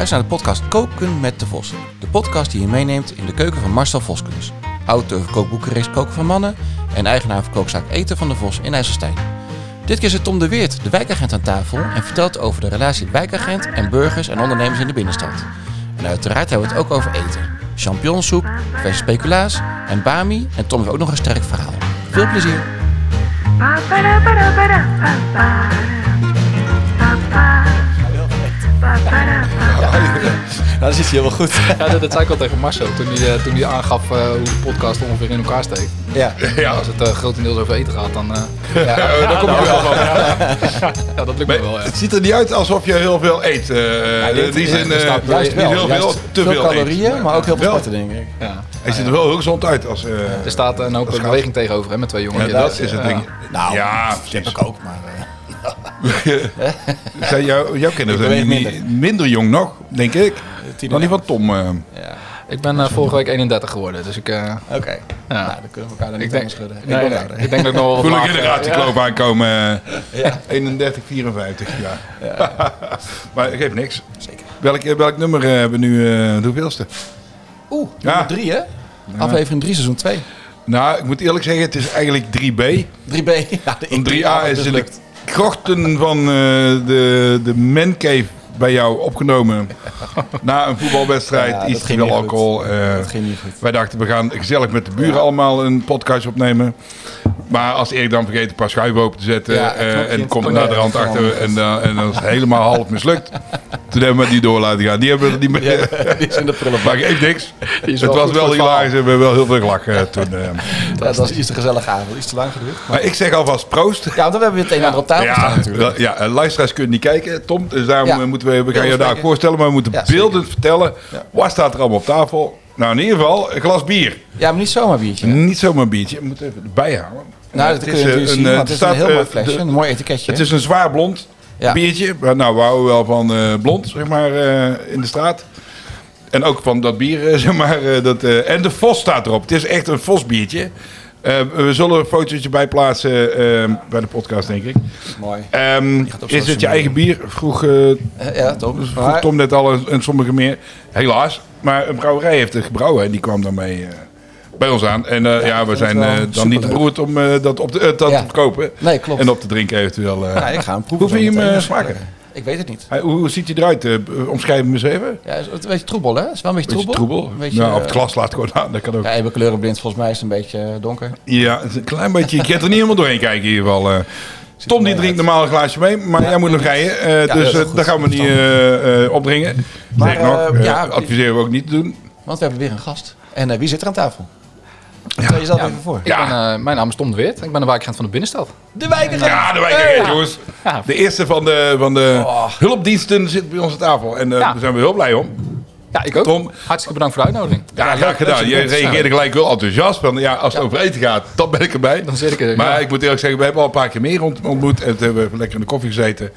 luistert naar de podcast Koken met de Vos. De podcast die je meeneemt in de keuken van Marcel Voskenus. Auteur van kookboekenrace Koken van Mannen en eigenaar van kookzaak Eten van de Vos in IJsselstein. Dit keer zit Tom de Weert, de wijkagent aan tafel en vertelt over de relatie wijkagent en burgers en ondernemers in de binnenstad. En uiteraard hebben we het ook over eten. Champignonsoep, verse speculaas en bami en Tom heeft ook nog een sterk verhaal. Veel plezier! Dat zit hij heel goed. Ja, dat, dat zei ik al tegen Marcel toen hij, eh, toen hij aangaf eh, hoe de podcast ongeveer in elkaar steekt. Ja. Ja. Als het eh, grotendeels over eten gaat, dan, eh, ja. daar kom je wel van. ja, dat lukt me wel. Ja. Het ziet er niet uit alsof je heel veel eet. eh in die zin, eh, juist niet wel. heel veel, Juist te veel veel calorieën, eet. maar ook heel veel sporten, denk ik. Ja. Hij ziet er wel heel gezond uit. Als, eh, Er staat een hoop beweging tegenover hè, met twee jongens. ja, dat is het ja. ding. Nou, ja, dat precies. heb ik ook, maar... Zijn jou, jouw kinderen Ik zijn niet- minder jong nog, denk ik. tien Dan die van Tom. eh. Ja, Ik ben eh, vorige week 31 geworden, dus ik... eh, oké. Ja. Nou, dan kunnen we elkaar dan niet Ik denk- schudden. Ik nee, nee, ik denk dat ik nog wel wat Voel een lager- generatiekloof aankomen. eh, Ja. 31, 54 jaar. maar geeft niks. Zeker. Welk, welk nummer hebben we nu eh, de hoeveelste? Oeh, Ja. nummer drie, hè? Aflevering 3, seizoen 2. Nou, ik moet eerlijk zeggen, het is eigenlijk 3B. 3B. Ja, de Een 3A is de mislukt. Krochten van eh, de, de mancave bij jou opgenomen. Na een voetbalwedstrijd, Ja, iets te veel alcohol. eh, Dat ging niet goed. wij dachten, we gaan gezellig met de buren allemaal een podcast opnemen. Maar als Erik dan vergeet een paar schuiven open te zetten klopt, en komt er naar de rand achter en, dan- en dat is helemaal half mislukt. Toen hebben we die door laten gaan. Die hebben we niet meer. Ja, die is in de prullenbak. Maar geeft niks. Het wel was wel hilarisch en we hebben wel heel veel gelachen eh, toen. eh. Ja, dat was iets te gezellige avond. Iets te lang geduurd. Maar, Maar ik zeg alvast proost. ja, want dan hebben we het een en ander op tafel staan Ja, natuurlijk. wel- ja, eh, luisteraars kunnen niet kijken, Tom. Dus daarom Ja. moeten we, we gaan je daar voorstellen, maar we moeten Ja, beeldend vertellen. Ja. Wat staat er allemaal op tafel? Nou, in ieder geval een glas bier. Ja, maar niet zomaar biertje. Niet zomaar een biertje. Ik moet even erbij halen. Nou, dat kun je natuurlijk zien, want het is staat, een heel mooi flesje. de- Een mooi etiketje. het is een zwaar blond Ja. biertje. Maar Nou, we houden wel van eh, blond, zeg maar, eh, in de straat. En ook van dat bier, eh, zeg maar. eh, dat, eh, en de Vos staat erop. Het is echt een Vos biertje. Eh, we zullen een fotootje bij plaatsen eh, bij de podcast, denk ik. Mooi. Ehm, is het je eigen bier? Vroeg, eh, Eh, Ja, toch? vroeg Tom net al en, sommigen meer. Helaas. Maar een brouwerij heeft het gebrouwen en die kwam daarmee eh, bij ons aan. En eh, ja, we zijn eh, dan niet beroerd om eh, dat, op de, dat Ja. te verkopen. Nee, klopt. En op te drinken eventueel. Ja, ik ga hem proeven. Hoe vind je hem smaken? Ik weet het niet. Hoe ziet hij eruit? Omschrijf hem eens even. Ja, het is een beetje troebel, hè? Het is wel een beetje Beetje troebel. troebel. Een beetje, nou, op het glas laat gewoon aan. Dat kan ook. Ja, ik ben kleurenblind. Volgens mij is het een beetje donker. Ja, een klein beetje. Je kunt er niet helemaal doorheen kijken in ieder geval. Tom die drinkt normaal een glaasje mee, maar Ja, jij moet nog rijden. Ja, dus dat gaan we niet opdringen. Maar, nog, ja, adviseren we ook niet te doen. Want we hebben weer een gast. En wie zit er aan tafel? Stel jezelf Ja. even voor. Ik Ja. ben, eh, mijn naam is Tom de Weert. Ik ben de wijkagent van de binnenstad. De wijkagent! Ja, de wijkagent, jongens. Ja. De eerste van de, van de Oh. hulpdiensten zit bij ons aan tafel. En eh, Ja. daar zijn we heel blij om. Ja, ik ook. Tom. Hartstikke bedankt voor de uitnodiging. Ja, Ja, graag gedaan. je reageerde gelijk wel enthousiast. Van, ja, als het over eten gaat, dan ben ik erbij. Dan zit ik er. Maar ja. ik moet eerlijk zeggen, we hebben al een paar keer meer ont- ontmoet. En toen hebben we lekker in de koffie gezeten.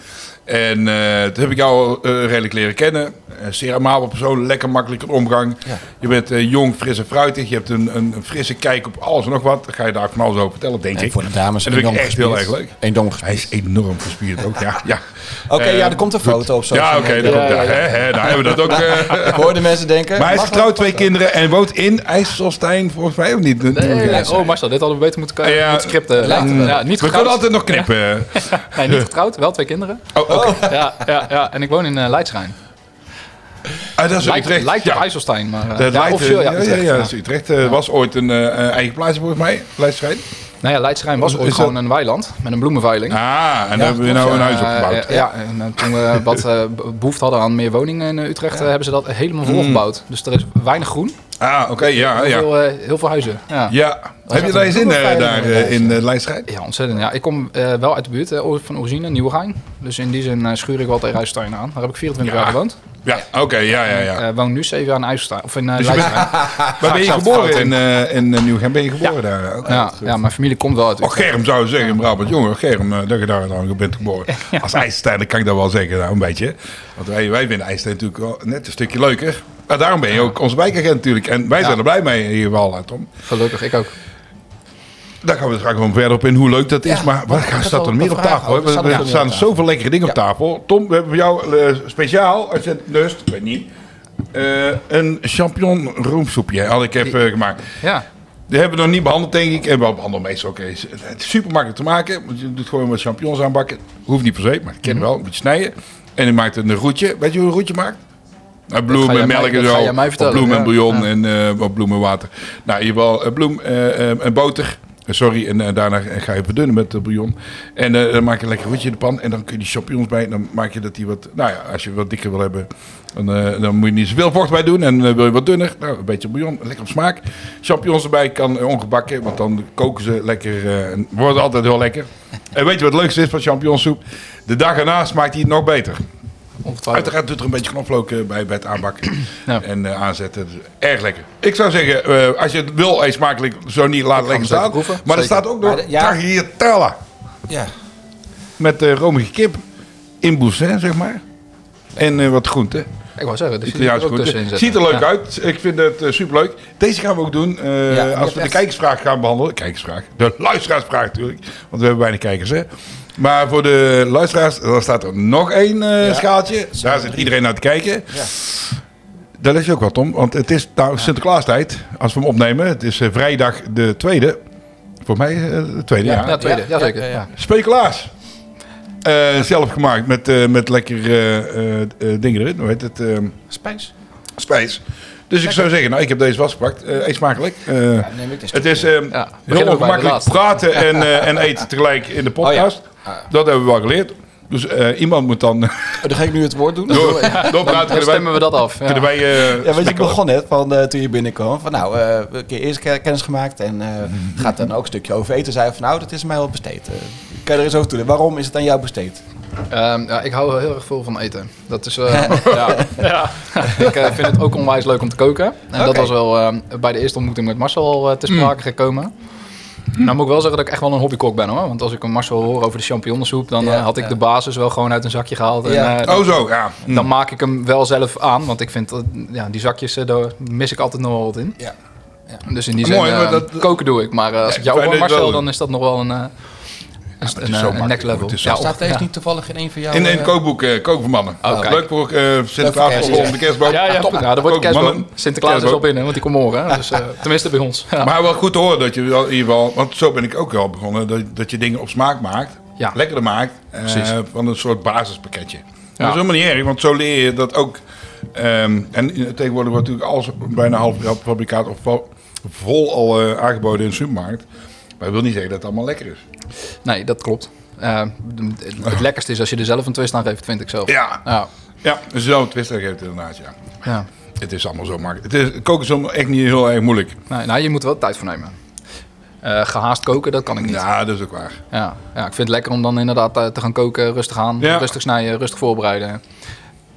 En eh, toen heb ik jou eh, redelijk leren kennen. Uh, zeer amabel persoon, lekker makkelijk in omgang. Ja. Je bent eh, jong, fris en fruitig. Je hebt een, een, een frisse kijk op alles en nog wat. Daar ga je daar van alles over vertellen, denk En ik. voor de dames En dat vind ik enorm echt heel erg gespierd. leuk. Enorm Hij is enorm gespierd ook, ja. ja. Oké, Eh, ja, er komt een foto op social Ja, oké, daar Ja, komt- ja, ja, ja. hè, hè, daar hebben we dat ook. eh. Ik hoorde mensen denken... Maar hij is getrouwd, twee kinderen en woont in IJsselstein, volgens mij, of niet? Nee, oh, Marcel, dit hadden we beter moeten, Ja. moeten scripten. Ja, niet We getrouwd. kunnen altijd nog knippen. Nee, niet getrouwd, wel twee kinderen. Oh, oké. Ja, ja, ja. En ik woon in uh, Leidsrijn. Ah, dat is Lijkt, Utrecht. lijkt ja. IJsselstein, maar uh, Dat ja, officieel eh, ja, Utrecht, ja, ja, eh, was ooit een eh, eh, eigen plaatsje volgens mij, Leidsstrijd. Nou ja, Leidsrijn was ooit dat- gewoon een weiland met een bloemenveiling. Ah, en daar hebben we nou een huis Eh, opgebouwd. eh, ja, en eh, toen we wat eh, behoefte hadden aan meer woningen in eh, Utrecht, eh, hebben ze dat helemaal volgebouwd. Dus er is weinig groen, Ah, oké, ja, heel, ja. veel, eh, heel veel huizen. Ja. Ja, heb je daar eens in eh, bloemenveiling daar eh, in uh, Leidsstrijd? Ja, ontzettend. Ja. Ik kom eh, wel uit de buurt eh, van origine, Nieuwegein. Dus in die zin eh, schuur ik wel tegen IJsselstein aan. Daar heb ik 24 Ja. jaar gewoond. Ja, oké, ja, ja, ja. Eh, woon nu 7 jaar in IJsselstein. Of in uh, Dus. Waar ben je geboren in, eh in eh, Nieuwgein? Ben je geboren daar? Ja, ja, mijn familie komt wel uit Oh. Germ zou je zeggen in Brabant. Jongen, Germ, eh, dat je daar dan bent geboren. Als IJsselstein, kan ik dat wel zeggen, nou, een beetje. Want wij, wij vinden IJsselstein natuurlijk wel net een stukje leuker. Maar daarom ben je ook onze wijkagent natuurlijk. En wij zijn er blij mee in ieder geval, hè, Tom. Gelukkig, ik ook. Daar gaan we straks gewoon verder op in hoe leuk dat is. Ja, maar wat ik had staat er meer op tafel? Er hoor? Er staan zoveel lekkere dingen op tafel. Tom, we hebben voor jou eh, speciaal, als je het lust, ik weet niet, eh, een champignon roomsoepje had ik heb eh, gemaakt. Ja. Die hebben we nog niet behandeld, denk ik. En wel behandeld meestal ook eens. Het is super makkelijk te maken. Want je doet gewoon wat champignons aanbakken. Hoeft niet per se, maar ik ken Mhm. wel. Een beetje snijden. En je maakt een roetje. Weet je hoe een roetje maakt? Nou, bloem en melk en zo. bloem en bouillon en eh, wat bloem en water. Nou, in ieder geval eh, bloem eh, eh, en boter. Eh, Sorry, en eh, daarna ga je verdunnen met de bouillon. En eh, dan maak je een lekker roetje in de pan. En dan kun je die champignons bij. Dan maak je dat die wat... Nou ja, als je wat dikker wil hebben... Dan, eh, dan moet je niet zoveel vocht bij doen. En eh, wil je wat dunner, nou, een beetje bouillon, lekker op smaak. Champignons erbij kan eh, ongebakken, want dan koken ze lekker eh, en worden altijd heel lekker. En weet je wat het leukste is van champignonsoep? De dag erna smaakt hij nog beter. Uiteraard doet er een beetje knoflook eh, bij, bij het aanbakken Ja. en eh, aanzetten. Dus erg lekker. Ik zou zeggen, eh, als je het wil, eet smakelijk, zo niet, laat het lekker staan. Maar er staat ook nog de- ja. tagliatella Ja. met eh romige kip in boussin, zeg maar. En eh, wat groenten. Ik wou zeggen, zitten. Ziet er leuk Ja. uit. Ik vind het uh, superleuk. Deze gaan we ook doen eh, Ja, als we de kijkersvraag gaan behandelen. Kijkersvraag. De luisteraarsvraag natuurlijk. Want we hebben weinig kijkers, hè. Maar voor de luisteraars, dan staat er nog één eh, Ja. schaaltje. Daar zit iedereen naar te kijken. Ja. Daar is je ook wat om. Want het is nou Sinterklaastijd. Als we hem opnemen. Het is vrijdag de tweede. Voor mij de tweede, ja. Ja, tweede. Ja, zeker. Ja, ja. Ja. Speculaas. Eh, zelf gemaakt met, eh, met lekker eh, dingen erin. Hoe heet het? ehm, Spijs. spijs. Dus ik zou zeggen, nou, ik heb deze vastgepakt. Eh eet smakelijk. Ja, neem ik het is ehm, Ja, heel ongemakkelijk praten en, eh, en eten tegelijk in de podcast. Ah. Dat hebben we wel geleerd. Dus eh, iemand moet dan Oh, dan ga ik nu het woord doen. door, doorpraten. Dan Kunnen stemmen wij, we dat af. Ja. kunnen wij eh, Ja, weet je, ik begon net van eh, toen je binnenkwam. Van nou, eh, een keer eerst ke- kennis gemaakt en eh, gaat dan ook een stukje over eten. Zei van nou, dat is mij wel besteed. Kan je er eens over doen? Waarom is het aan jou besteed? Ehm, ja, ik hou heel erg veel van eten. Dat is, eh, ja, ja. ik vind het ook onwijs leuk om te koken. En dat was wel ehm, bij de eerste ontmoeting met Marcel al eh, te sprake gekomen. Nou moet ik wel zeggen dat ik echt wel een hobbykok ben hoor. Want als ik een Marcel hoor over de champignonsoep, dan Ja, eh, had ik ja. de basis wel gewoon uit een zakje gehaald. En, Ja. eh, Oh zo, ja. Hm. dan maak ik hem wel zelf aan. Want ik vind, dat, ja, die zakjes, eh, daar mis ik altijd nog wel wat in. Ja. Dus in die zin, dat- koken doe ik. Maar als Ja, ik jou hoor Marcel, dan is dat nog wel een, eh, een, het is een, zo eh, makkelijk, next level. het is zo Ja, Staat deze ja. niet toevallig in een van jouw... In een eh, kookboek, eh koken voor mannen. Oh. Leuk voor eh Sinterklaas of de kerstboom. Ja, ja, Top. ja, daar wordt voor kerstboom. Sinterklaas is al binnen, want die komt morgen. Dus, eh, tenminste bij ons. Ja. Maar wel goed te horen dat je wel in ieder geval, want zo ben ik ook wel begonnen, dat, dat je dingen op smaak maakt, Ja. lekkerder maakt, eh, van een soort basispakketje. Dat is helemaal niet erg, want zo leer je dat ook. ehm, en tegenwoordig wordt natuurlijk alles bijna half fabrikaat of vol, al eh, aangeboden in de supermarkt. Maar dat wil niet zeggen dat het allemaal lekker is. Nee, dat klopt. Eh, het, lekkerste is als je er zelf een twist aan geeft, vind ik zelf. Ja, Ja. ja zo'n twist geeft het inderdaad, ja. ja. Het is allemaal zo makkelijk. Het is, koken is allemaal echt niet heel erg moeilijk. Nee, nou, je moet er wel tijd voor nemen. Eh, gehaast koken, dat kan ik niet. Ja. Ja, dat is ook waar. Ja. ik vind het lekker om dan inderdaad eh, te gaan koken, rustig aan, Ja. rustig snijden, rustig voorbereiden.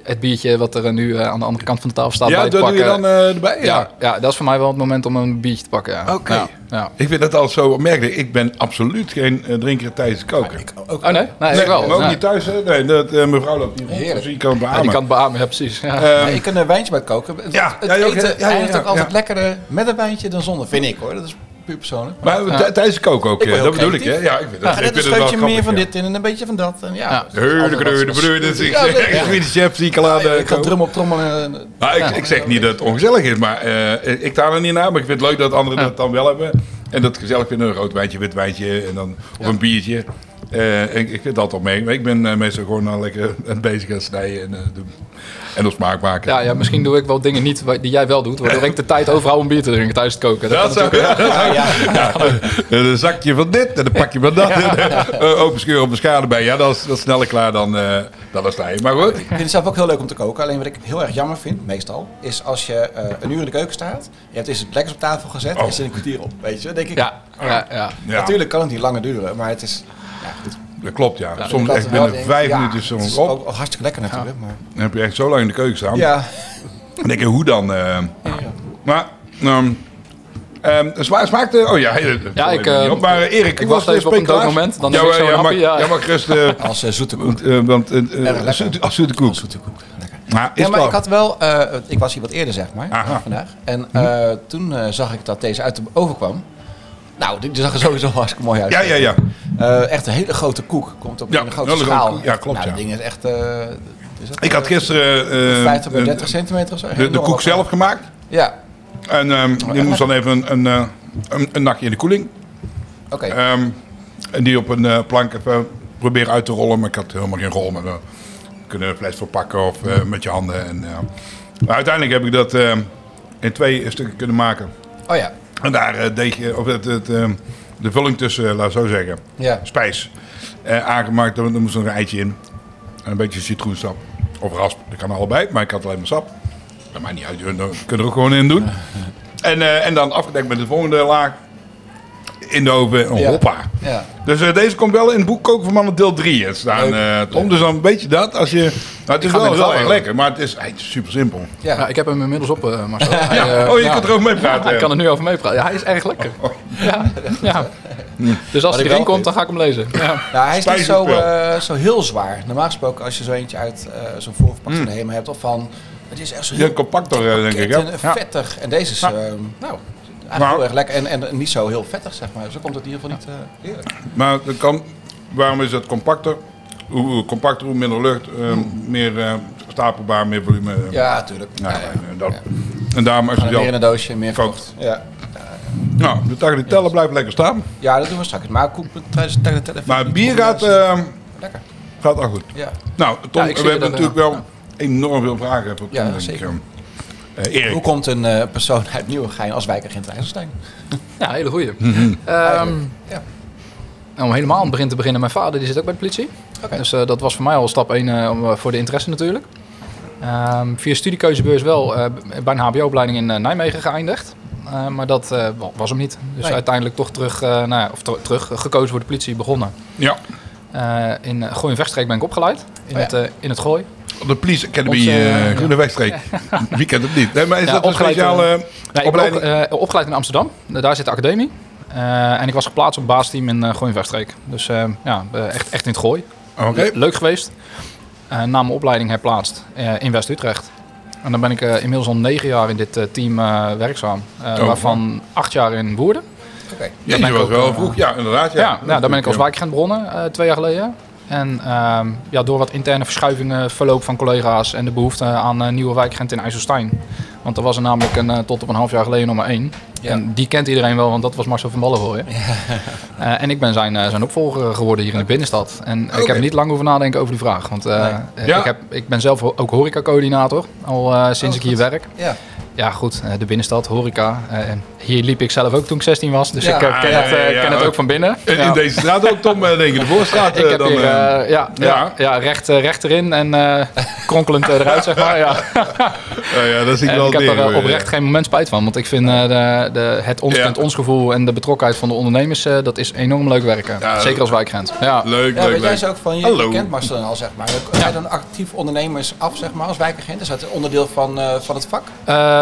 Het biertje wat er eh, nu eh, aan de andere kant van de tafel staat Ja, bij dat te doe je pakken. dan eh, erbij? ja. Ja, dat is voor mij wel het moment om een biertje te pakken. Ja. Oké. Ja, ja. Ik vind dat altijd zo opmerkelijk. Ik ben absoluut geen drinker tijdens het koken. Ook, Oh nee? Nee, Nee, ik wel. ook Nee. niet thuis, hè? Nee, dat, eh, mevrouw loopt hier rond, dus je kan het Ja, beamen. die kan het beamen, ja precies. Ja. Ehm, ik kan een wijntje bij het koken. Het, Ja, het ja, ook, hè? eten Ja, ja, eindigt ja, ook altijd ja. lekkerder met een wijntje dan zonder, vind ik hoor. Dat is puur persoonlijk. maar Ja. t- tijdens koken ook, eh, dat bedoel ik, hè? Ja, ik vind Ja, dat, ik een vind wel scheutje meer van ja. dit in en een beetje van dat. En ja, Ja. Heurde, dat is ik Ja, vind de chef zie ik Ik ga drum op trommelen. en- Nou, ik, Ja. zeg niet dat het ongezellig is, maar eh, ik sta er niet naar. Maar ik vind het leuk dat anderen dat dan wel hebben. En dat gezellig vinden, een rood wijntje, wit wijntje en dan, of een biertje. Eh, ik, ik vind het altijd mee. Maar ik ben eh, meestal gewoon al lekker bezig aan snijden en, eh, doen. en op smaak maken. Ja, ja, misschien doe ik wel dingen niet die jij wel doet, waardoor ik de tijd overhoud om bier te drinken tijdens het koken. Dat Dat zou natuurlijk- ja, ja. Ja, Een zakje van dit en een pakje van dat. Eh, Open scheur op een schade bij. Ja, dat is, dat is sneller klaar dan, eh dan een snijden. Maar goed. Ik vind het zelf ook heel leuk om te koken. Alleen wat ik heel erg jammer vind, meestal, is als je eh, een uur in de keuken staat. Je hebt eens het lekkers op tafel gezet en Oh. je zit een kwartier op. Weet je, denk ik. Ja, ja, ja. Ja, Natuurlijk kan het niet langer duren, maar het is. Ja, goed. dat klopt ja. Ik Soms echt binnen denk- vijf ja, minuten is het is het op. ook hartstikke lekker natuurlijk. Maar, Dan heb je echt zo lang in de keuken staan. ja. Dan denk je, hoe dan? eh, maar, ehm ehm, sma smaakt... eh, oh ja, Ja, ik, eh, maar eh, Erik, ik was wacht even op een dood moment, dan ja, ik zo ja, ja. ja, gerust... eh, Als zoete koek. want, eh, eh, eh, zoete, als zoete koek. Zoete koek. Lekker. Maar is Ja, maar ik had wel, eh, ik was hier wat eerder zeg maar, Aha. vandaag. En eh, toen zag ik dat deze uit de oven kwam. Nou, die, zag er sowieso hartstikke mooi uit. Ja, ja, ja. Eh, echt een hele grote koek. Komt op Ja, een grote schaal. koek. Ja, klopt, Nou, ja. dat ding is echt... eh, is Ik had gisteren eh, 50 bij eh, 30 centimeter of zo. de, de koek zelf gemaakt. Ja, En ehm, die moest dan even een, een, een, een nachtje in de koeling. oké. Ehm, en die op een plank even proberen uit te rollen. Maar ik had helemaal geen rol. Maar we kunnen een fles verpakken of met je handen. En, maar uiteindelijk heb ik dat eh, in twee stukken kunnen maken. oh ja, En daar eh, deeg, of het, het, ehm, de vulling tussen, eh, laat ik zo zeggen, ja. spijs eh, aangemaakt. Er, er moest nog een eitje in. En een beetje citroensap. Of rasp, dat kan allebei. Maar ik had alleen maar sap. Dat maakt niet uit, dat kunnen we er ook gewoon in doen. En, eh, en dan afgedekt met de volgende laag. In de oven. Oh, Ja. Hoppa. ja. Dus eh, deze komt wel in het boek Koken van Mannen deel 3 staan. Eh Tom, dus dan weet je dat. Als je, nou, het is wel heel erg lekker, maar het is, super simpel. ja. Ik heb hem inmiddels op, eh Marcel. Hij, eh, oh, je kunt er ook mee praten. Ja, ik kan er nu over meepraten. Ja, hij is erg lekker. Ja, ja. Dus als hij erin komt, dan ga ik hem lezen. Ja. Nou, hij is niet zo, eh, zo heel zwaar. Normaal gesproken, als je zo eentje uit eh, zo'n voorverpakte Mm. hebt, of van... Het is echt zo heel compactor, eh, denk ik. pakket Ja. en Ja. vettig. En deze is, Ja. nou, eigenlijk heel erg lekker. En, en niet zo heel vettig, zeg maar. Zo komt het in ieder geval niet eh heerlijk. Maar dat kan, waarom is het compacter? Hoe, compacter, hoe minder lucht, eh, meer eh, stapelbaar, meer volume. Ja, natuurlijk. Nou, Ja, ja. en dat. En daarom als je Meer in een doosje, meer vocht. Ja. Nou, de tagliatelle blijft lekker staan. ja, dat doen we straks. Maar tijdens de telefoon. Maar bier gaat, eh, Lekker. gaat al goed. Ja. Nou, Tom, Ja, we hebben natuurlijk wel enorm veel vragen voor Ja, zeker. Eh, Erik. Hoe komt een eh, persoon uit Nieuwegein als wijkagent IJsselstein? Ja, hele goeie. Ehm, Ja. nou, om helemaal aan het begin te beginnen, mijn vader die zit ook bij de politie. Oké. Dus eh, dat was voor mij al stap 1 voor de interesse natuurlijk. Ehm, via studiekeuzebeurs wel eh, bij een hbo-opleiding in Nijmegen geëindigd. Eh, maar dat eh, wa- was hem niet. Dus Nee. uiteindelijk toch terug, eh, nou ja, of ter- terug gekozen voor de politie begonnen. Ja, Eh, in Gooi en Vechtstreek ben ik opgeleid. In, Oh ja. het, in het Gooi. Op de Police Academy eh ja. Groene Wegstreek. Wie kent het niet? Nee, maar is Ja, dat een speciale Nee, ik ben opleiding? ook, eh, opgeleid in Amsterdam. Daar zit de academie. Eh, en ik was geplaatst op het baasteam in uh, Gooi en Vechtstreek. Dus eh, ja, eh, echt, echt in het Gooi. Leuk geweest. Eh, na mijn opleiding herplaatst eh, in West-Utrecht. En dan ben ik eh, inmiddels al negen jaar in dit eh, team eh, werkzaam. Eh, Oh. waarvan acht jaar in Woerden. Oké. Ja, ben je ik was ook, wel eh, vroeg. Ja, inderdaad. Ja, Ja, nou, daar ben ik als wijkagent begonnen eh, twee jaar geleden. En ehm, ja, door wat interne verschuivingen, verloop van collega's en de behoefte aan een nieuwe wijkagent in IJsselstein. Want er was er namelijk een, eh, tot op een half jaar geleden nog maar één. Ja. En die kent iedereen wel, want dat was Marcel van Ballenvooien. Eh, en ik ben zijn, eh, zijn opvolger geworden hier in de binnenstad. En ik heb niet lang over nadenken over die vraag. Want eh, eh, Ja. ik, heb, ik ben zelf ook horecacoördinator, al eh, sinds Oh, ik hier goed. werk. Ja. Ja goed, eh, de binnenstad, horeca. Eh, en hier liep ik zelf ook toen ik 16 was. Dus Ja. ik eh, ken, Ja, het, ja, eh, ja, ken het ook van binnen. In, Ja. in deze straat ook, Tom, denk ik, de voorstraat. Ik heb dan, hier, ja, ja. Ja, recht, eh, recht erin en eh, kronkelend eruit, zeg maar. Ja. ja, ja, dat zie ik En wel ik heb er oprecht geen moment spijt van. Want ik vind eh, de, de, het ons kent ons gevoel en de betrokkenheid van de ondernemers, eh, dat is enorm leuk werken. Ja, Zeker als wijkgrens. Ja. Leuk, Ja, leuk, weet jij leuk. zo ook van, je, je kent Marcel al, zeg maar. Ga je dan actief ondernemers af, zeg maar, als wijkagent? Is dat een onderdeel van, eh, van het vak?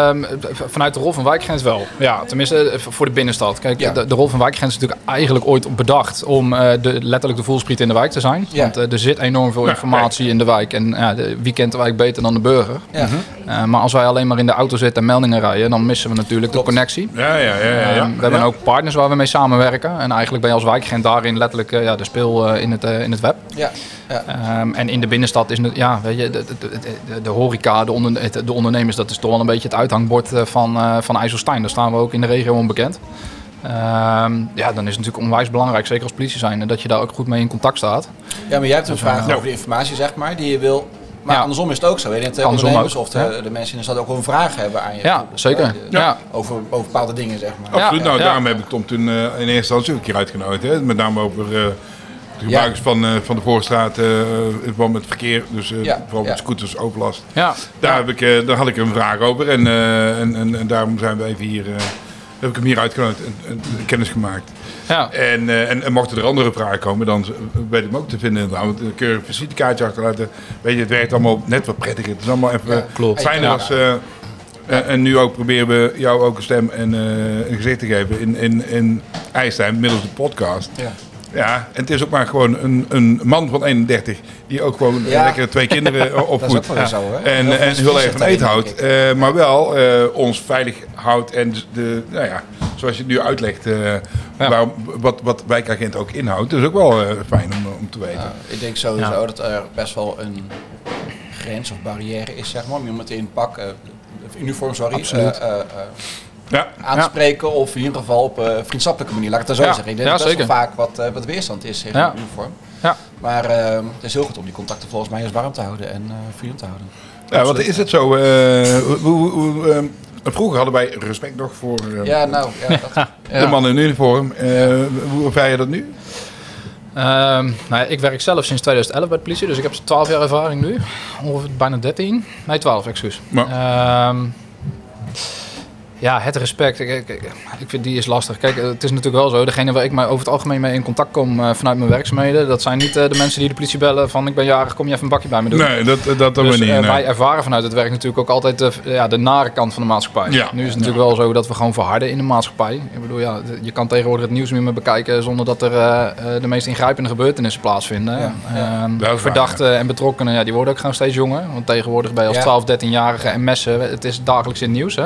Ehm, vanuit de rol van wijkgrens wel. Ja, tenminste eh, voor de binnenstad. Kijk, Ja. de, de rol van wijkgrens is natuurlijk eigenlijk ooit bedacht om eh, de, letterlijk de voelspriet in de wijk te zijn. Ja. Want eh, er zit enorm veel Ja, informatie in de wijk. En ja, de, wie kent de wijk beter dan de burger? Ja. Eh, maar als wij alleen maar in de auto zitten en meldingen rijden, dan missen we natuurlijk Klopt. de connectie. Ja, ja, ja. ja, ja. Ehm, we hebben ook partners waar we mee samenwerken. En eigenlijk ben je als wijkagent daarin letterlijk ja, de speel in, het, in het web. Ja. Ja. Ehm, en in de binnenstad is het, ja, weet je, de, de, de, horeca, de, onder, de ondernemers, dat is toch wel een beetje het uithangbord eh, van, eh van IJsselstein. Daar staan we ook in de regio onbekend. Ehm, ja, dan is het natuurlijk onwijs belangrijk, zeker als politie zijn, dat je daar ook goed mee in contact staat. ja, maar jij hebt een vraag Ja. over de informatie, zeg maar, die je wil... Maar Ja. andersom is het ook zo. Weet je, ondernemers ook, of de, ja. de mensen in de stad ook wel een vraag hebben aan je. Ja, bijvoorbeeld, zeker. Ja. Over, over bepaalde dingen, zeg maar. Absoluut. Ja, nou, ja. daarom heb ik Tom toen eh, in eerste instantie ook een keer uitgenodigd. Hè? Met name over eh, de gebruikers van, eh, van de Voorstraat eh, in verband met verkeer. Dus eh, Ja, vooral met ja. scooters, overlast. Ja, Daar, heb ik, eh, daar had ik een vraag over. En, eh, en, en, en daarom zijn we even hier, eh, heb ik hem hier uitgenodigd en, en kennis gemaakt. ja. En, eh, en, en mochten er andere vragen komen, dan weet ik hem ook te vinden. inderdaad. Want een keurig visitekaartje achterlaten. Weet je, het werkt allemaal net wat prettiger. Het is allemaal even Ja, klopt. fijner als... eh, en, en nu ook proberen we jou ook een stem en eh, een gezicht te geven in, in, in middels de podcast. Ja. Ja, en het is ook maar gewoon een, een man van 31 die ook gewoon Ja. lekker twee kinderen Dat is opvoedt. hè? En, Heel en heel erg van eten houdt, eh, maar wel eh, ons veilig houdt en de, nou ja, zoals je het nu uitlegt, eh, Ja. waarom, wat, wat wijkagent ook inhoudt. Dat is ook wel eh, fijn om, om te weten. Ja, ik denk sowieso Ja. dat er best wel een grens of barrière is, zeg maar, om iemand in pak, uniform, sorry, Eh, eh, eh, Ja, aan te spreken of in ieder geval op een vriendschappelijke manier. Laat ik het dan zo Ja, zeggen. Ik denk ja, dat best wel vaak wat, eh, wat weerstand is tegen een uniform. Ja. Maar eh, het is heel goed om die contacten volgens mij eens warm te houden en eh vriendelijk te houden. ja wat is het zo? eh, hoe, hoe, hoe, eh, vroeger hadden wij respect nog voor eh, Ja, nou, ja, dat, de man in uniform. Eh, Hoe ervaar je dat nu? Ehm, nou ja, ik werk zelf sinds 2011 bij de politie, dus ik heb 12 jaar ervaring nu. Ongeveer bijna 13. Nee, 12, excuus. Ehm, ja, het respect. Ik, ik, ik vind die is lastig. Kijk, het is natuurlijk wel zo. Degene waar ik mij over het algemeen mee in contact kom eh, vanuit mijn werkzaamheden, dat zijn niet eh, de mensen die de politie bellen van ik ben jarig, kom je even een bakje bij me doen. Nee, dat, dat hebben Dus we niet. eh, nee. wij ervaren vanuit het werk natuurlijk ook altijd de, ja, de nare kant van de maatschappij. Ja. Nu is het natuurlijk wel zo dat we gewoon verharden in de maatschappij. Ik bedoel, ja, je kan tegenwoordig het nieuws niet meer bekijken zonder dat er de meest ingrijpende gebeurtenissen plaatsvinden. Ja, ja. Ehm, verdachten en betrokkenen, ja, die worden ook gewoon steeds jonger. Want tegenwoordig je als Ja. 12, 13-jarige en messen, het is dagelijks in het nieuws. Hè?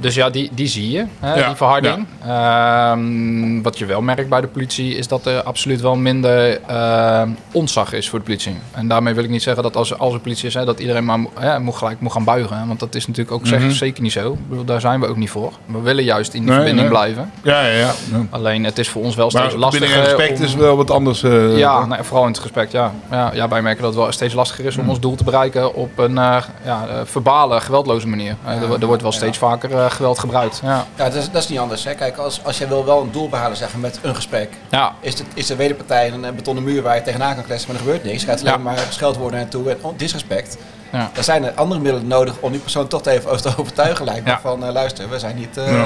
Dus ja, die, die zie je, hè, Ja, die verharding. Ehm, wat je wel merkt bij de politie is dat er absoluut wel minder ehm, ontzag is voor de politie. En daarmee wil ik niet zeggen dat als, als er politie is, hè, dat iedereen maar moet gelijk moet gaan buigen. hè. Want dat is natuurlijk ook zeg- Mhm. zeker niet zo. Ik bedoel, daar zijn we ook niet voor. We willen juist in die Nee, verbinding nee. blijven. Ja, ja, ja. Alleen het is voor ons wel steeds Maar lastiger. binnen respect om- is wel wat anders. eh, ja, nee, vooral in het respect, ja. ja. Ja, wij merken dat het wel steeds lastiger is om Mhm. ons doel te bereiken op een eh, ja, eh, verbale, geweldloze manier. Eh, er, er wordt wel ja. Steeds vaker eh, geweld gebruikt. Ja. ja dat, is, dat is niet anders. Hè. Kijk, als, als jij wil wel een doel behalen zeg maar, met een gesprek, Ja, is, het, is de wederpartij een eh, betonnen muur waar je tegenaan kan kletsen, maar er gebeurt niks. Je gaat alleen Ja. maar scheldwoorden naartoe en oh, disrespect. ja. Er zijn er andere middelen nodig om die persoon toch even over te overtuigen, lijkt me. Ja. Van eh, luister, we zijn niet. eh,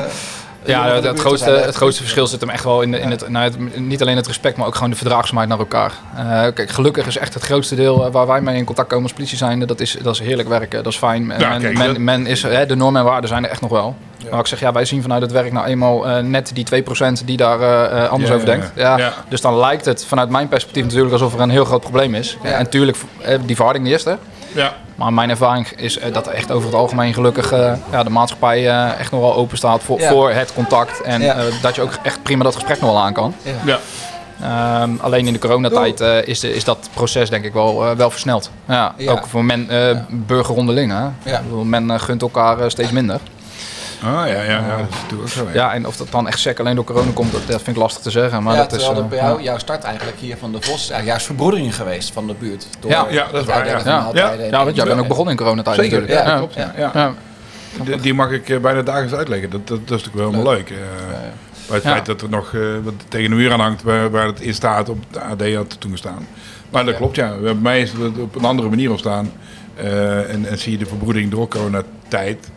Ja. het, grootste, het grootste verschil zit hem echt wel in, de, in het, nou, het, niet alleen het respect, maar ook gewoon de verdraagzaamheid naar elkaar. Eh, kijk, gelukkig is echt het grootste deel eh, waar wij mee in contact komen als politie zijn, dat is, dat is heerlijk werken, dat is fijn. Ja, men, kijk, men, men is, hè, de normen en waarden zijn er echt nog wel. Maar ik zeg, ja, wij zien vanuit het werk nou eenmaal eh, net die 2% die daar anders Ja, over denkt. ja. Dus dan lijkt het vanuit mijn perspectief natuurlijk alsof er een heel groot probleem is. En natuurlijk, die verharding die is er. Ja. Maar mijn ervaring is eh, dat echt over het algemeen gelukkig eh, ja, de maatschappij eh, echt nog wel open staat voor, Ja. voor het contact. En Ja. eh, dat je ook echt prima dat gesprek nog wel aan kan. Ja. ja. Ehm, alleen in de coronatijd eh, is, de, is dat proces denk ik wel, eh, wel versneld. Ja, Ja. Ook voor men, eh burger onderling. Hè? Ja. Men gunt elkaar steeds minder. Ah, ja, ja, ja, dat is natuurlijk ook zo. ja. Ja, en of dat dan echt sec alleen door corona komt, dat, dat vind ik lastig te zeggen. Maar ja, dat is, terwijl eh, dat bij jou, ja. jouw start eigenlijk hier van de Vos is eigenlijk juist verbroedering geweest van de buurt. Door Ja. Ja, dat is waar, ja. Ja. en Ja, want jij bent ook begonnen in coronatijd Zeker, natuurlijk. ja, ja. klopt, ja. Ja. Ja. Die, die mag ik eh, bijna dagelijks uitleggen. Dat, dat, dat is natuurlijk wel helemaal leuk. eh. Bij het Ja. feit dat er nog eh, wat tegen de muur aan hangt waar, waar het in staat op de AD had toen gestaan. Maar dat Ja. klopt, ja. Bij mij is het op een andere manier ontstaan. Eh, en, en zie je de verbroedering door coronatijd.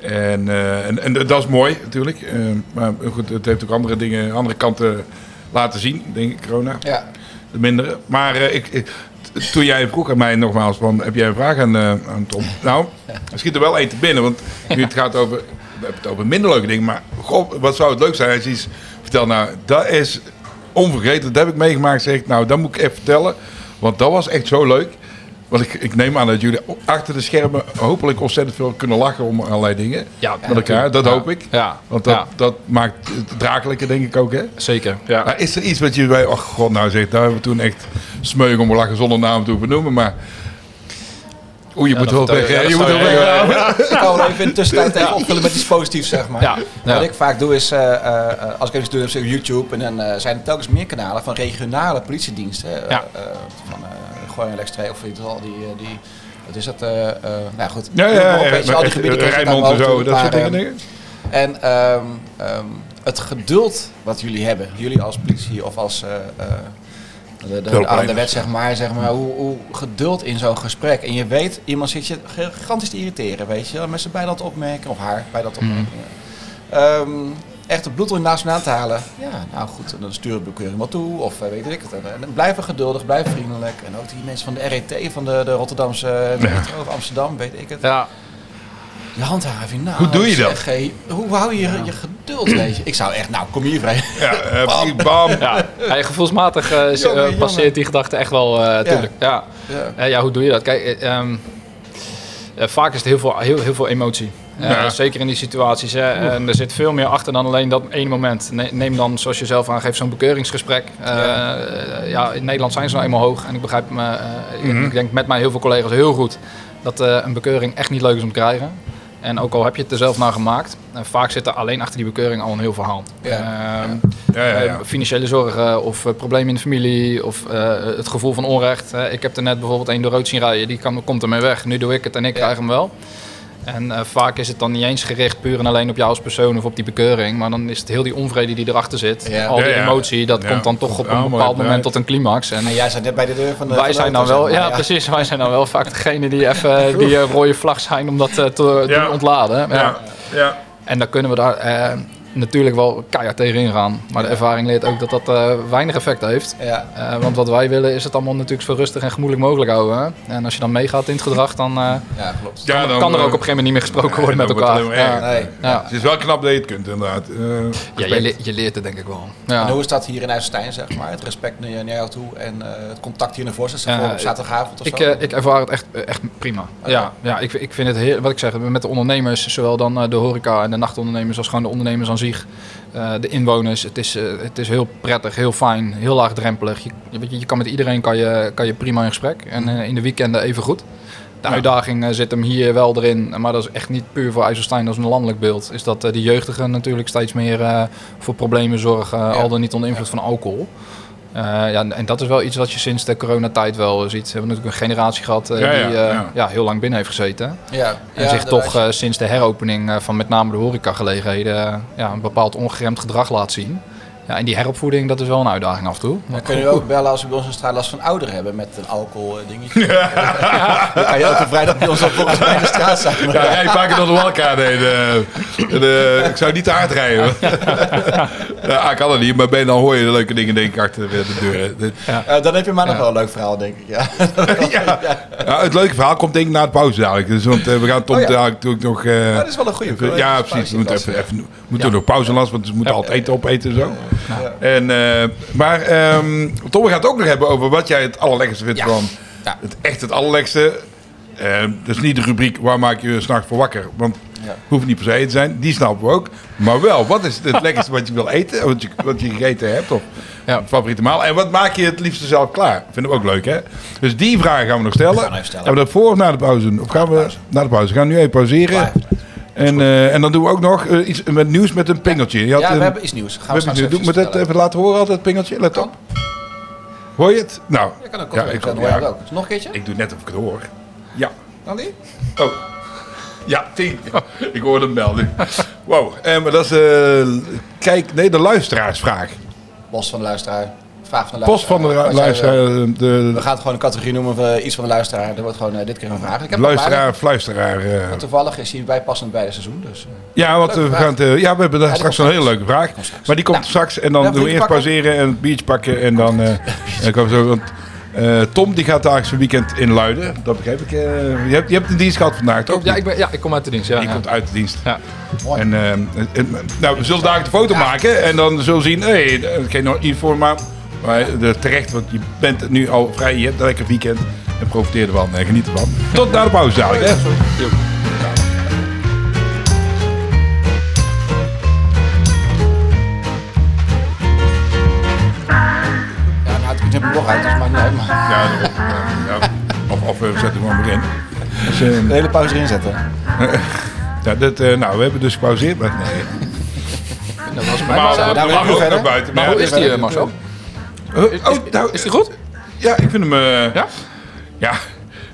En, eh, en, en dat is mooi natuurlijk. Eh, maar goed, het heeft ook andere dingen, andere kanten laten zien, denk ik, corona. Ja, De mindere. Maar eh, ik, toen jij vroeg aan mij nogmaals, van, heb jij een vraag aan, aan Tom? Nou, er schiet er wel één te binnen. Want nu het gaat over, we hebben het over minder leuke dingen. Maar goh, wat zou het leuk zijn als je iets vertelt. Nou, dat is onvergeten. Dat heb ik meegemaakt. Zeg ik, nou, dat moet ik even vertellen. Want dat was echt zo leuk. Want ik, ik neem aan dat jullie achter de schermen hopelijk ontzettend veel kunnen lachen om allerlei dingen. Ja, met elkaar, dat Ja. hoop ik. Ja, Want dat, ja, dat maakt het draaglijker, denk ik ook, hè? zeker. Ja. Maar is er iets wat je bij, oh god, nou zeg, daar hebben we toen echt smeug om lachen zonder naam te benoemen, maar. Oeh, je moet wel weg, je- moet wel weg. ik kan wel even in de tussentijd even opvullen met iets positiefs, zeg maar. Ja, ja. Wat ik vaak doe is, eh, eh, als ik even doe op YouTube, en dan eh, zijn er telkens meer kanalen van regionale politiediensten. Ja. van Gooi en Lekstreek, of weet je wel, die, eh, die, wat is dat? eh, eh, nou goed, Ja, ja, ja, maar al die gebieden Rijnmond en zo, dat soort dingen. eh, En ehm, ehm, het geduld wat jullie hebben, jullie als politie of als de, de, aan de wet, zeg maar, zeg maar hoe, hoe geduld in zo'n gesprek. En je weet, iemand zit je gigantisch te irriteren, weet je met zijn bij dat opmerken, of haar bij dat opmerken. Ehm, echt het bloed er naast me aan te halen. Ja, nou goed, dan sturen we de bekeuring wel toe, of eh, weet ik het. En, en blijven geduldig, blijven vriendelijk. En ook die mensen van de RET, van de, de Rotterdamse metro of Amsterdam, weet ik het. Ja. De handhaving, nou. Hoe doe je dat? zeg, hoe hou je je, je geduld, weet je? Ik zou echt, nou, kom hier, vrij. Ja, eh, precies, bam. Ja, ja, gevoelsmatig eh, eh, Jongen, passeert die gedachte echt wel, eh tuurlijk. Ja. Ja. Ja. ja, hoe doe je dat? Kijk, eh, ehm, Ja, vaak is het heel veel, heel, heel veel emotie. Eh, Ja. Zeker in die situaties. Hè. En er zit veel meer achter dan alleen dat ene moment. Ne- Neem dan, zoals je zelf aangeeft, zo'n bekeuringsgesprek. Eh, ja. in Nederland zijn ze nou eenmaal hoog. En ik begrijp, me, eh, ik- ik denk met mij heel veel collega's heel goed... dat eh, een bekeuring echt niet leuk is om te krijgen. En ook al heb je het er zelf naar gemaakt... eh, vaak zit er alleen achter die bekeuring al een heel verhaal. Ja. Ehm, Ja, ja, ja. eh, financiële zorgen of eh, problemen in de familie of het gevoel van onrecht. Ik heb er net bijvoorbeeld één door rood zien rijden, die kan, komt ermee weg. Nu doe ik het en ik krijg hem wel. En eh, vaak is het dan niet eens gericht puur en alleen op jou als persoon of op die bekeuring. Maar dan is het heel die onvrede die erachter zit. Ja. Al die Ja, ja. emotie, dat Ja. komt dan toch op een Ja, bepaald moment tot een climax. En En jij zat net bij de deur van de wij zijn dan wel, ja, precies, wij zijn dan wel vaak degene die even die eh, rode vlag zijn om dat eh, te ontladen. Ja. Ja, ja. En dan kunnen we daar natuurlijk wel keihard tegen ingaan. Maar de ervaring leert ook dat dat eh, weinig effect heeft. Ja. Eh, want wat wij willen is het allemaal natuurlijk zo rustig en gemoedelijk mogelijk houden. Hè? En als je dan meegaat in het gedrag, dan, eh, ja, klopt. Ja, dan, kan er ook op een gegeven moment niet meer gesproken nee, worden met dan elkaar. het. Nee. Het is wel knap dat je het kunt, inderdaad. Eh, Ja, je, le- je leert het denk ik wel. Ja. En hoe is dat hier in IJsselstein, zeg maar? Het respect naar, naar jou toe en eh, het contact hier voorzitter Ja, voor op zaterdagavond of Ik, zo? ik ervaar het echt, echt prima. Ja, ja ik, ik vind het heel, wat ik zeg, met de ondernemers, zowel dan eh, de horeca en de nachtondernemers als gewoon de ondernemers aan zich, eh, de inwoners. Het is, eh, het is heel prettig, heel fijn, heel laagdrempelig. Je, je, je, kan met iedereen kan je, kan je prima in gesprek en eh, in de weekenden even goed. De Ja. uitdaging zit hem hier wel erin, maar dat is echt niet puur voor IJsselstein, is een landelijk beeld. Is dat de jeugdigen natuurlijk steeds meer voor problemen zorgen, al dan niet onder invloed van alcohol. Eh, ja, en- dat is wel iets wat je sinds de coronatijd wel ziet. We hebben natuurlijk een generatie gehad eh, Ja, ja, die eh, ja. ja, heel lang binnen heeft gezeten. ja. En Ja, zich toch eh, sinds de heropening van met name de horecagelegenheden ja, een bepaald ongeremd gedrag laat zien. Ja, en die heropvoeding, dat is wel een uitdaging af en toe. Dan kun je ook bellen als we bij ons in straat last van ouderen hebben met een alcohol eh, dingetje. Dan kan je ook een vrijdag bij ons op volgens mij in de straat zijn. Ja, jij vaker dan de walka eh, de- ik zou niet te hard rijden. ja, ik kan het niet, maar ben dan hoor je de leuke dingen denk ik achter de deur. Dit- Eh, dan heb je maar nog wel een leuk verhaal, denk ik. Ja. Ja. Ja, het leuke verhaal komt denk ik na de pauze dadelijk. Dus, want eh, we gaan Tom Oh ja. natuurlijk nog... eh, dat is wel een goede ja, precies. We moeten even, even, we moeten Ja. nog pauze lassen, want we moeten altijd eten opeten en zo. En, eh, maar ehm Tom, we gaan het ook nog hebben over wat jij het allerlekkerste vindt van... Ja. Het echt het allerlekkerste. Eh, dat is niet de rubriek waar maak je je s'nachts voor wakker. Want Ja. hoeft niet per se te zijn. Die snappen we ook. Maar wel, wat is het lekkerste wat je wil eten? Wat je, wat je gegeten hebt? Of Ja. favoriete maal? En wat maak je het liefste zelf klaar? Vinden we ook leuk, hè? Dus die vragen gaan we nog stellen. gaan we stellen. Hebben we dat voor of na de pauze? doen? Of gaan we na de pauze? We gaan nu even pauzeren. En, eh, en dan doen we ook nog eh, iets met nieuws met een pingeltje. Je had Ja, een- we hebben iets nieuws. Gaan we, we hebben, doe me dat even laten horen altijd, pingeltje. Let op. Hoor je het? Nou, kan ook. Ja, ik- ja. hoor het ook. Nog een keertje? ik doe net of ik het hoor. Ja. Dan die? Oh. Ja, tien. ik hoorde hem melden. Wow. En maar dat is, eh, kijk, nee, de luisteraarsvraag. Bos van de luisteraar. Vraag van de Post van de luisteraar. luisteraar. De, We gaan het gewoon een categorie noemen van eh, iets van de luisteraar. Er wordt gewoon eh, dit keer een vraag. Ik heb luisteraar, fluisteraar. eh. Toevallig is hij bijpassend bij het seizoen. Dus, eh. Ja, want we gaan het, eh, ja, we hebben daar straks een hele leuke vraag. Maar die komt Nou. straks en dan doen we eerst pakken. pauzeren en het biertje pakken en dan, eh, dan komen we zo. Want, eh, Tom die gaat daar zijn weekend in Luiden. Dat begrijp ik. eh. je, hebt, je hebt een dienst gehad vandaag, toch? Ja, ik, ben, ja, ik kom uit de dienst. Ja, Die ja. komt uit de dienst. Ja. Mooi. En, eh, nou, we zullen daar de foto maken en dan zullen we zien, hé, hey, geen nog informatie. Maar de, terecht, want je bent nu al vrij, je hebt een lekker weekend en profiteer ervan en geniet ervan. Tot na de pauze dadelijk, hè? Ja, nou, heb hem nog uit, dus maakt niet uit. Maar Ja, ja. Of, of we zetten hem gewoon weer in. Dus, eh, de hele pauze erin zetten. ja, eh, nou, we hebben dus gepauzeerd, maar nee. Dat was Maar, maar, naar maar Maar hoe ja, is die, eh, Marcel? oh, oh, nou, Is die goed? Ja, ik vind hem... eh, Ja? Ja,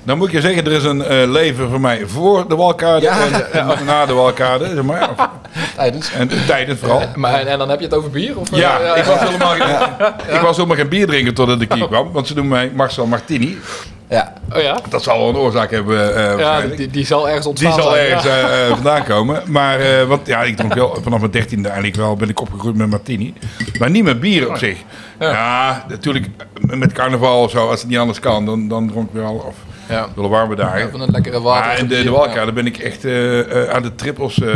dan moet ik je zeggen, er is een eh, leven voor mij voor de walkade Ja. en, en na de walkade, zeg maar. Tijdens. En tijdens vooral. Maar, en dan heb je het over bier? Of, eh, Ja, ik was, helemaal, geen- ik was helemaal geen bier drinken totdat ik hier kwam. Want ze doen mij Marcel Martini. Ja. Oh ja? Dat zal wel een oorzaak hebben eh Ja, waarschijnlijk. die, die zal ergens Die ontstaan zal zijn, ergens ja. eh, eh, vandaan komen. Maar, eh, want ja, ik dronk wel vanaf mijn dertiende eigenlijk wel, ben ik opgegroeid met martini. Maar niet met bier op zich. Ja. Ja, natuurlijk met carnaval of zo, als het niet anders kan, dan, dan dronk ik wel. Of Ja. wel warme dagen. Van een lekkere water. Maar in de, de Walka, daar ben ik echt aan de trippels. eh,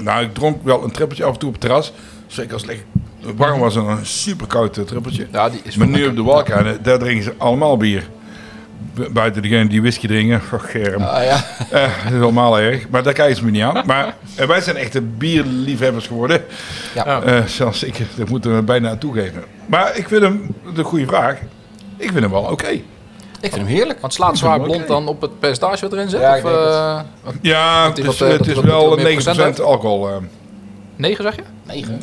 nou, ik dronk wel een trippeltje af en toe op het terras. Zeker als het lekker warm was, dan een super koud trippeltje. Ja, die is maar nu op de Walka, daar drinken ze allemaal bier. Bu- buiten degene die whisky drinken. Oh, Germ. Ah, ja. Eh, dat is allemaal erg. Maar daar kijken ze me niet aan. Maar eh, wij zijn echte bierliefhebbers geworden. Ja. Eh, zelfs ik, dat moeten we bijna toegeven. Maar ik vind hem, de goede vraag, ik vind hem wel oké. Ik vind hem heerlijk. Want slaat zwaar blond dan op het percentage wat erin zit? Ja, of, eh, Ja, het is, wat, het is wel wat meer procent 9% heeft? alcohol. eh. 9 zeg je? 9.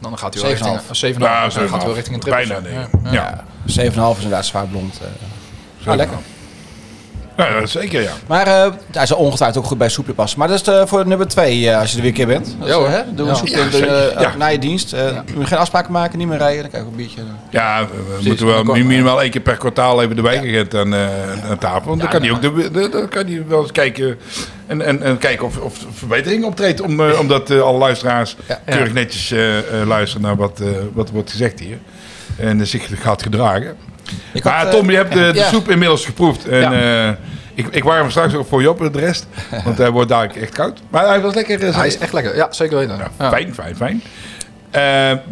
Dan gaat hij wel 7,5. richting, 7,5. Ja, dan gaat hij wel 7,5. richting een triple. Bijna Ja, negen. ja. Ja. Ja. 7,5 is inderdaad zwaar blond. eh. Ah, lekker. Ja, is zeker, ja. Maar eh hij zal ongetwijfeld ook goed bij soepje passen. Maar dat is eh, voor nummer 2 als je er weer een keer bent. Dat is, Ja, hè? Doe een Ja. soepje Ja, eh, Ja. na je dienst. Geen afspraken maken, niet meer rijden. Dan krijg je ook een biertje. Ja, we, we moeten wel minimaal één keer per kwartaal even de wijkagent aan, eh, aan tafel. Want dan kan hij ook de, de- dan kan hij wel eens kijken en, en, en kijken of, of verbetering optreedt. Om, eh, omdat alle luisteraars Ja. keurig netjes luisteren naar wat, eh, wat wordt gezegd hier. En eh, zich gaat gedragen. Ik Maar eh, Tom, je hebt de, de ja. soep inmiddels geproefd. En Ja. eh, ik, ik warm hem straks ook voor je op de rest. Want hij wordt dadelijk echt koud. Maar hij was lekker. Hij is echt lekker. Ja, zeker weten. ja. Fijn, fijn, fijn. Er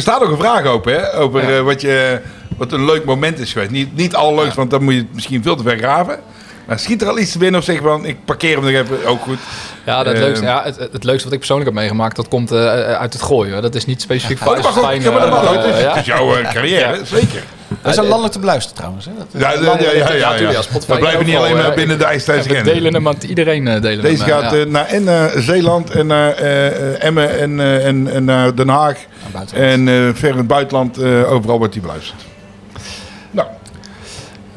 staat ook een vraag open, hè? Over wat, je, wat een leuk moment is geweest. Niet, niet allerleukst, want dan moet je het misschien veel te ver graven. Maar schiet er al iets te binnen of zeg van, ik parkeer hem nog even, ook goed. Ja, dat Eh, leukste, ja het, het leukste wat ik persoonlijk heb meegemaakt, dat komt eh, uit het gooien. Dat is niet specifiek voor Dat mag ook, IJsselstein. ja, maar dat eh, is- ja? Het is jouw eh, carrière, Ja. zeker. Dat is een landelijk te beluisteren trouwens. Hè? Ja, ja, ja, ja, We blijven niet alleen maar binnen de ijstijds We delen hem, want iedereen eh, delen Deze hem. eh, gaat ja. eh, naar, en Zeeland en naar eh, eh, Emmen en, eh, en, en naar Den Haag. En eh, ver in het buitenland, eh, overal wordt die beluisterd.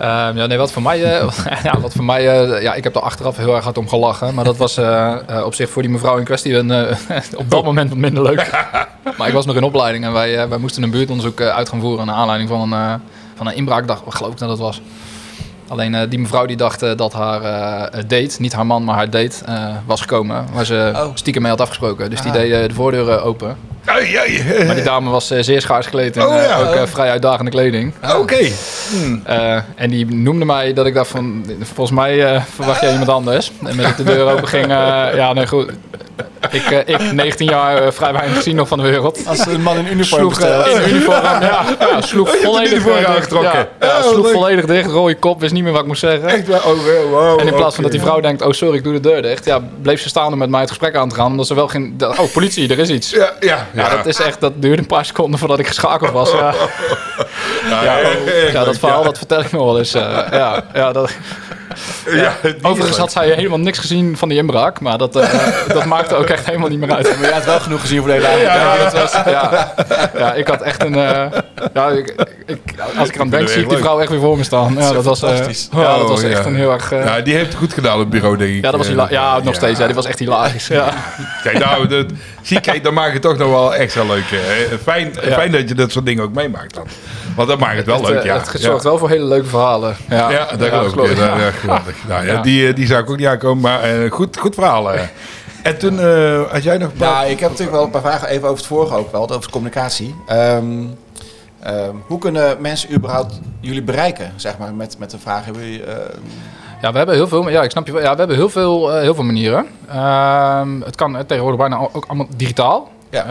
Ehm, ja, nee, wat voor mij, eh, ja, wat voor mij eh, ja, ik heb er achteraf heel erg hard om gelachen. Maar dat was eh, op zich voor die mevrouw in kwestie een, op dat moment wat minder leuk. maar ik was nog in opleiding en wij, wij moesten een buurtonderzoek uit gaan voeren naar aanleiding van een, van een inbraakdag, geloof ik dat het was. Alleen eh, die mevrouw die dacht eh, dat haar eh, date, niet haar man, maar haar date, was gekomen. Waar ze Oh. stiekem mee had afgesproken. Dus die Ah. deed de voordeuren open. ai, ai, Maar die dame was zeer schaars gekleed en Oh, ja. ook vrij uitdagende kleding. oké. Eh, en die noemde mij dat ik dacht van, volgens mij verwacht jij iemand anders. En met de deur open ging, ja nee goed. Ik, eh, ik 19 jaar eh, vrij weinig gezien nog van de wereld. Als een man in uniform Sloeg eh, in uniform, ja, ja, sloeg Oh, volledig uniform dicht. aangetrokken. Ja, sloeg leuk. volledig dicht, rode kop, wist niet meer wat ik moest zeggen. Echt oh, wow, En in plaats van dat die vrouw denkt, oh sorry, ik doe de deur dicht. Ja, bleef ze staan om met mij het gesprek aan te gaan. Omdat ze wel geen, dat- oh politie, er is iets. Ja, ja, Ja, dat is echt, dat duurde een paar seconden voordat ik geschakeld was. Ja, ja, dat verhaal, ja. dat vertel ik nog wel eens. eh, ja, ja, dat, Ja, Overigens had zij helemaal niks gezien van die inbraak, maar dat, eh, dat maakte ook echt helemaal niet meer uit. Maar jij had wel genoeg gezien voor de hele avond. Ja, ik had echt een. eh, ja, ik, ik, als ik eraan denk, zie ik die vrouw echt weer voor me staan. Ja, dat was, eh, fantastisch. ja, dat was Oh, echt ja. een heel erg. eh, Ja, die heeft het goed gedaan op het bureau, denk ik. ja, dat was Eh, ja, nog steeds. Ja, die was echt hilarisch. Ja. Kijk, nou, dat, zie, kijk, dan maakt het toch nog wel extra leuk. hè. Fijn, Ja. fijn dat je dat soort dingen ook meemaakt dan. Want dat maakt het wel Het, leuk, eh, ja. Het zorgt wel voor hele leuke verhalen. Ja, Ja, dat geloof ik. Ja, ja, geweldig. Nou, ja, Ja. Die, eh, die zou ik ook niet aankomen, maar eh, goed, goed verhaal. eh. En toen eh, had jij nog... Nou, ik heb natuurlijk wel een paar vragen even over het vorige ook wel, over de communicatie. Ehm, ehm, hoe kunnen mensen überhaupt jullie bereiken, zeg maar, met, met de vraag? Hebben jullie, eh, Ja, we hebben heel veel. Ja, ik snap je. Ja, we hebben heel veel, eh, heel veel manieren. Ehm, het kan eh, tegenwoordig bijna ook allemaal digitaal. Ja.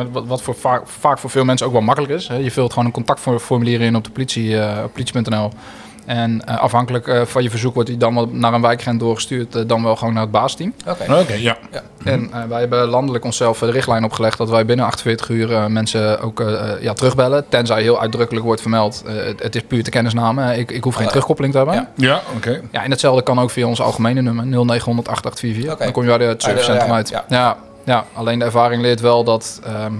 Eh, wat wat voor vaak, vaak voor veel mensen ook wel makkelijk is. Hè. Je vult gewoon een contactformulier in op de politie, op politie.nl. En eh, afhankelijk eh, van je verzoek wordt die dan wel naar een wijkgrens doorgestuurd, eh, dan wel gewoon naar het baasteam. Oké. Oké, ja. En eh, wij hebben landelijk onszelf de richtlijn opgelegd dat wij binnen 48 uur eh, mensen ook ja, terugbellen. Tenzij heel uitdrukkelijk wordt vermeld, eh, het, het is puur te kennisname. Ik, ik hoef geen terugkoppeling te hebben. ja. Ja, oké. Ja, en hetzelfde kan ook via ons algemene nummer 0900 8844. Oké. Dan kom je bij het ja, servicecentrum ja, uit. ja. Ja. Ja, alleen de ervaring leert wel dat ehm,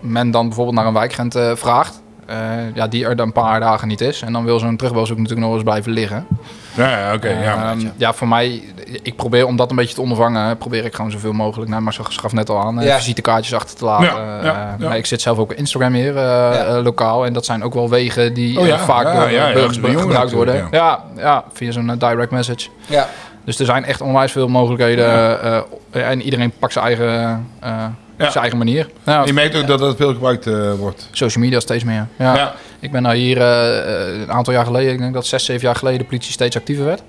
men dan bijvoorbeeld naar een wijkgrens eh, vraagt. Eh, ja, die er dan een paar dagen niet is. En dan wil zo'n terugbelzoek natuurlijk nog eens blijven liggen. Ja, ja, oké, ja. Ehm, ja, voor mij, ik probeer om dat een beetje te ondervangen, probeer ik gewoon zoveel mogelijk, nou, maar zo gaf net al aan, eh, Ja. visitekaartjes achter te laten. Ja, ja, ja. Maar ik zit zelf ook op Instagram hier, Ja. lokaal. En dat zijn ook wel wegen die Oh ja, eh, vaak ja, door burgers gebruikt worden. Ja. Ja, via zo'n direct message. Ja. Dus er zijn echt onwijs veel mogelijkheden. eh, en iedereen pakt zijn eigen, Ja. zijn eigen manier. Je merkt ook dat dat veel gebruikt eh, wordt. social media steeds meer. Ja. Ik ben nou hier eh, een aantal jaar geleden, ik denk dat zes, zeven jaar geleden de politie steeds actiever werd.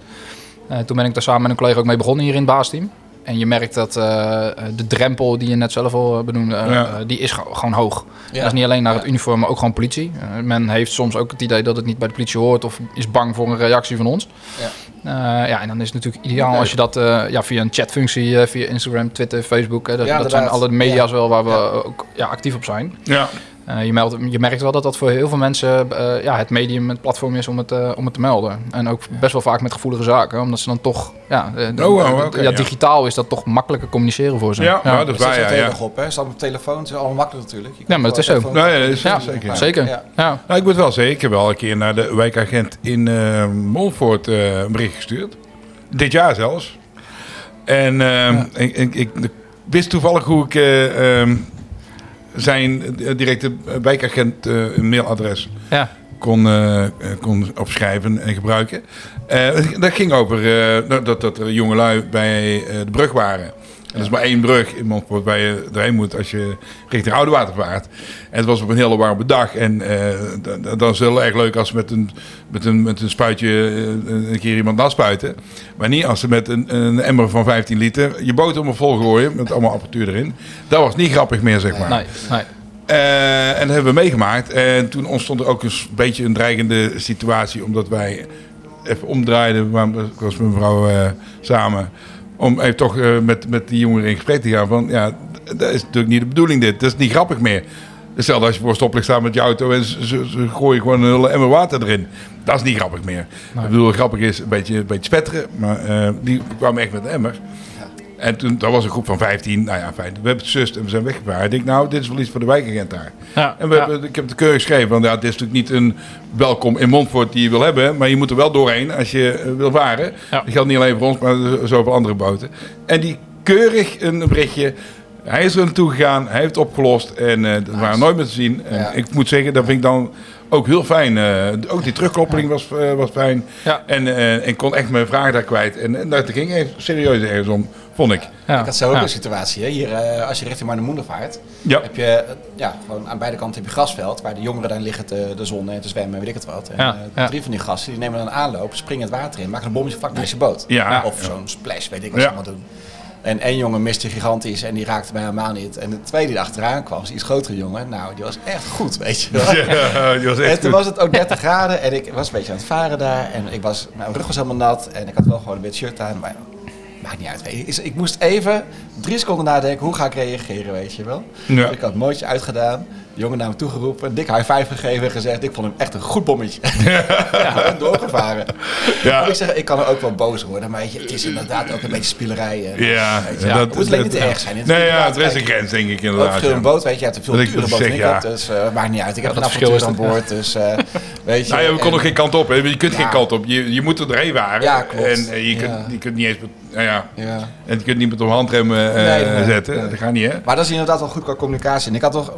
Eh, toen ben ik daar samen met een collega ook mee begonnen hier in het baasteam. En je merkt dat eh, de drempel die je net zelf al eh, benoemde, eh, Ja. eh, die is ge- gewoon hoog. Ja. Dat is niet alleen naar het uniform, maar ook gewoon politie. Eh, men heeft soms ook het idee dat het niet bij de politie hoort of is bang voor een reactie van ons. Ja. Ja, ja en dan is het natuurlijk ideaal Nee. als je dat eh, ja, via een chatfunctie, eh, via Instagram, Twitter, Facebook, hè, dat, Ja, dat zijn alle media's wel waar we Ja. ook ja, actief op zijn. Ja. Eh, je, meldt, je merkt wel dat dat voor heel veel mensen eh, ja, het medium, het platform is om het, eh, om het te melden. En ook best wel vaak met gevoelige zaken, omdat ze dan toch, ja, eh, Oh, oké, ja, ja. digitaal is dat toch makkelijker communiceren voor ze. Ja, nou, dat Dat is waar, ja. er ja. nog op, hè? Staat op telefoon, het is allemaal makkelijk natuurlijk. Je Ja, maar het is zo. dat is Ja, zeker. Zeker. Ja. Ja. Nou, ik moet wel zeggen, ik heb wel een keer naar de wijkagent in eh Montfort eh, een bericht gestuurd. Dit jaar zelfs. En ehm, ik, ik, ik wist toevallig hoe ik eh, ehm, zijn eh, directe wijkagent eh, een mailadres Ja. kon, eh, kon opschrijven en gebruiken. Dat ging over dat- dat, er jongelui bij de brug waren. En er is maar één brug in Montfort waar je doorheen moet als je richting Oudewater vaart. En het was op een hele warme dag. En eh, d- d- dan is het heel erg leuk als ze met een, met een, met een spuitje eh, een keer iemand naspuiten. Maar niet als ze met een, een emmer van 15 liter je boot allemaal vol gooien. Met allemaal apparatuur erin. Dat was niet grappig meer, zeg maar. Nee, nee. Eh, en dat hebben we meegemaakt. En toen ontstond er ook een beetje een dreigende situatie. Omdat wij even omdraaiden. maar Ik was met mevrouw eh, samen. Om even toch eh, met, met die jongeren in gesprek te gaan. Van ja, dat is natuurlijk niet de bedoeling dit. Dat is niet grappig meer. Stel als je voor stoplicht staat met je auto en ze, ze, ze gooien gewoon een hele emmer water erin. Dat is niet grappig meer. Ik bedoel, grappig is een beetje, een beetje spetteren. Maar eh, die kwamen echt met een emmer. En toen, dat was een groep van 15. Nou ja, fijn. We hebben het zus en we zijn weggevaren. Ik denk, nou, dit is wel iets voor de wijkagent daar. Ja, En we ja. hebben, ik heb het keurig geschreven. Want ja, het is natuurlijk niet een welkom in Montfort die je wil hebben. Maar je moet er wel doorheen als je eh, wil varen. Ja. Dat geldt niet alleen voor ons, maar zoveel andere boten. En die keurig een berichtje. Hij is er naartoe gegaan. Hij heeft het opgelost. En eh dat waren nooit meer te zien. En Ja. ik moet zeggen, dat vind ik dan ook heel fijn. Eh, ook die terugkoppeling was, eh, was fijn. Ja. En eh, ik kon echt mijn vragen daar kwijt. En, en dat ging even serieus ergens om, vond ik. Ja. Ik had zo ook Ja. een situatie. Hè? Hier, eh, als je richting Marnemoende vaart, Ja. heb je ja, gewoon aan beide kanten heb je grasveld. Waar de jongeren dan liggen te, de zon en te zwemmen en weet ik het wat. En, Ja, ja. Drie van die gasten die nemen dan een aanloop, springen het water in, maken een bommetje vlak naast je boot. Ja. Of zo'n splash, weet ik wat Ja. ze allemaal doen. En één jongen miste gigantisch en die raakte mij helemaal niet. En de tweede die achteraan kwam, een iets grotere jongen. Nou, die was echt goed, weet je wel. Ja, die was echt En toen goed. was het ook 30 graden en ik was een beetje aan het varen daar. En ik was, mijn rug was helemaal nat en ik had wel gewoon een beetje shirt aan. Maar maakt niet uit. Ik- Ik moest even drie seconden nadenken, hoe ga ik reageren, weet je wel. Ja. Ik had het mootje uitgedaan, de jongen naar me toe geroepen, een dik high five gegeven en gezegd, ik vond hem echt een goed bommetje. Ja. en doorgevaren. Ja. Ik zeggen, ik kan er ook wel boos worden, maar je, het is inderdaad ook een beetje spielerij. En, Ja, weet je, dat- het moet alleen niet te erg zijn. Het Nee, ja, er is een grens, denk ik ook inderdaad. verschillende ja. boten, weet je. Je hebt een veel dure boot zeg, ik heb, dus eh, maakt niet uit. Ik heb een apparatuur aan het, boord, dus eh, weet je. Nou, ja, we konden en- geen kant op. Hè. Je kunt geen kant op. Je, je moet er doorheen waren. Ja, klopt. En eh, je, kunt, je kunt niet eens... Nou ja, Ja. en je kunt niet met op handremmen Nee, nee, zetten. nee. Dat gaat niet, hè? Maar dat is inderdaad wel goed qua communicatie. En ik had toch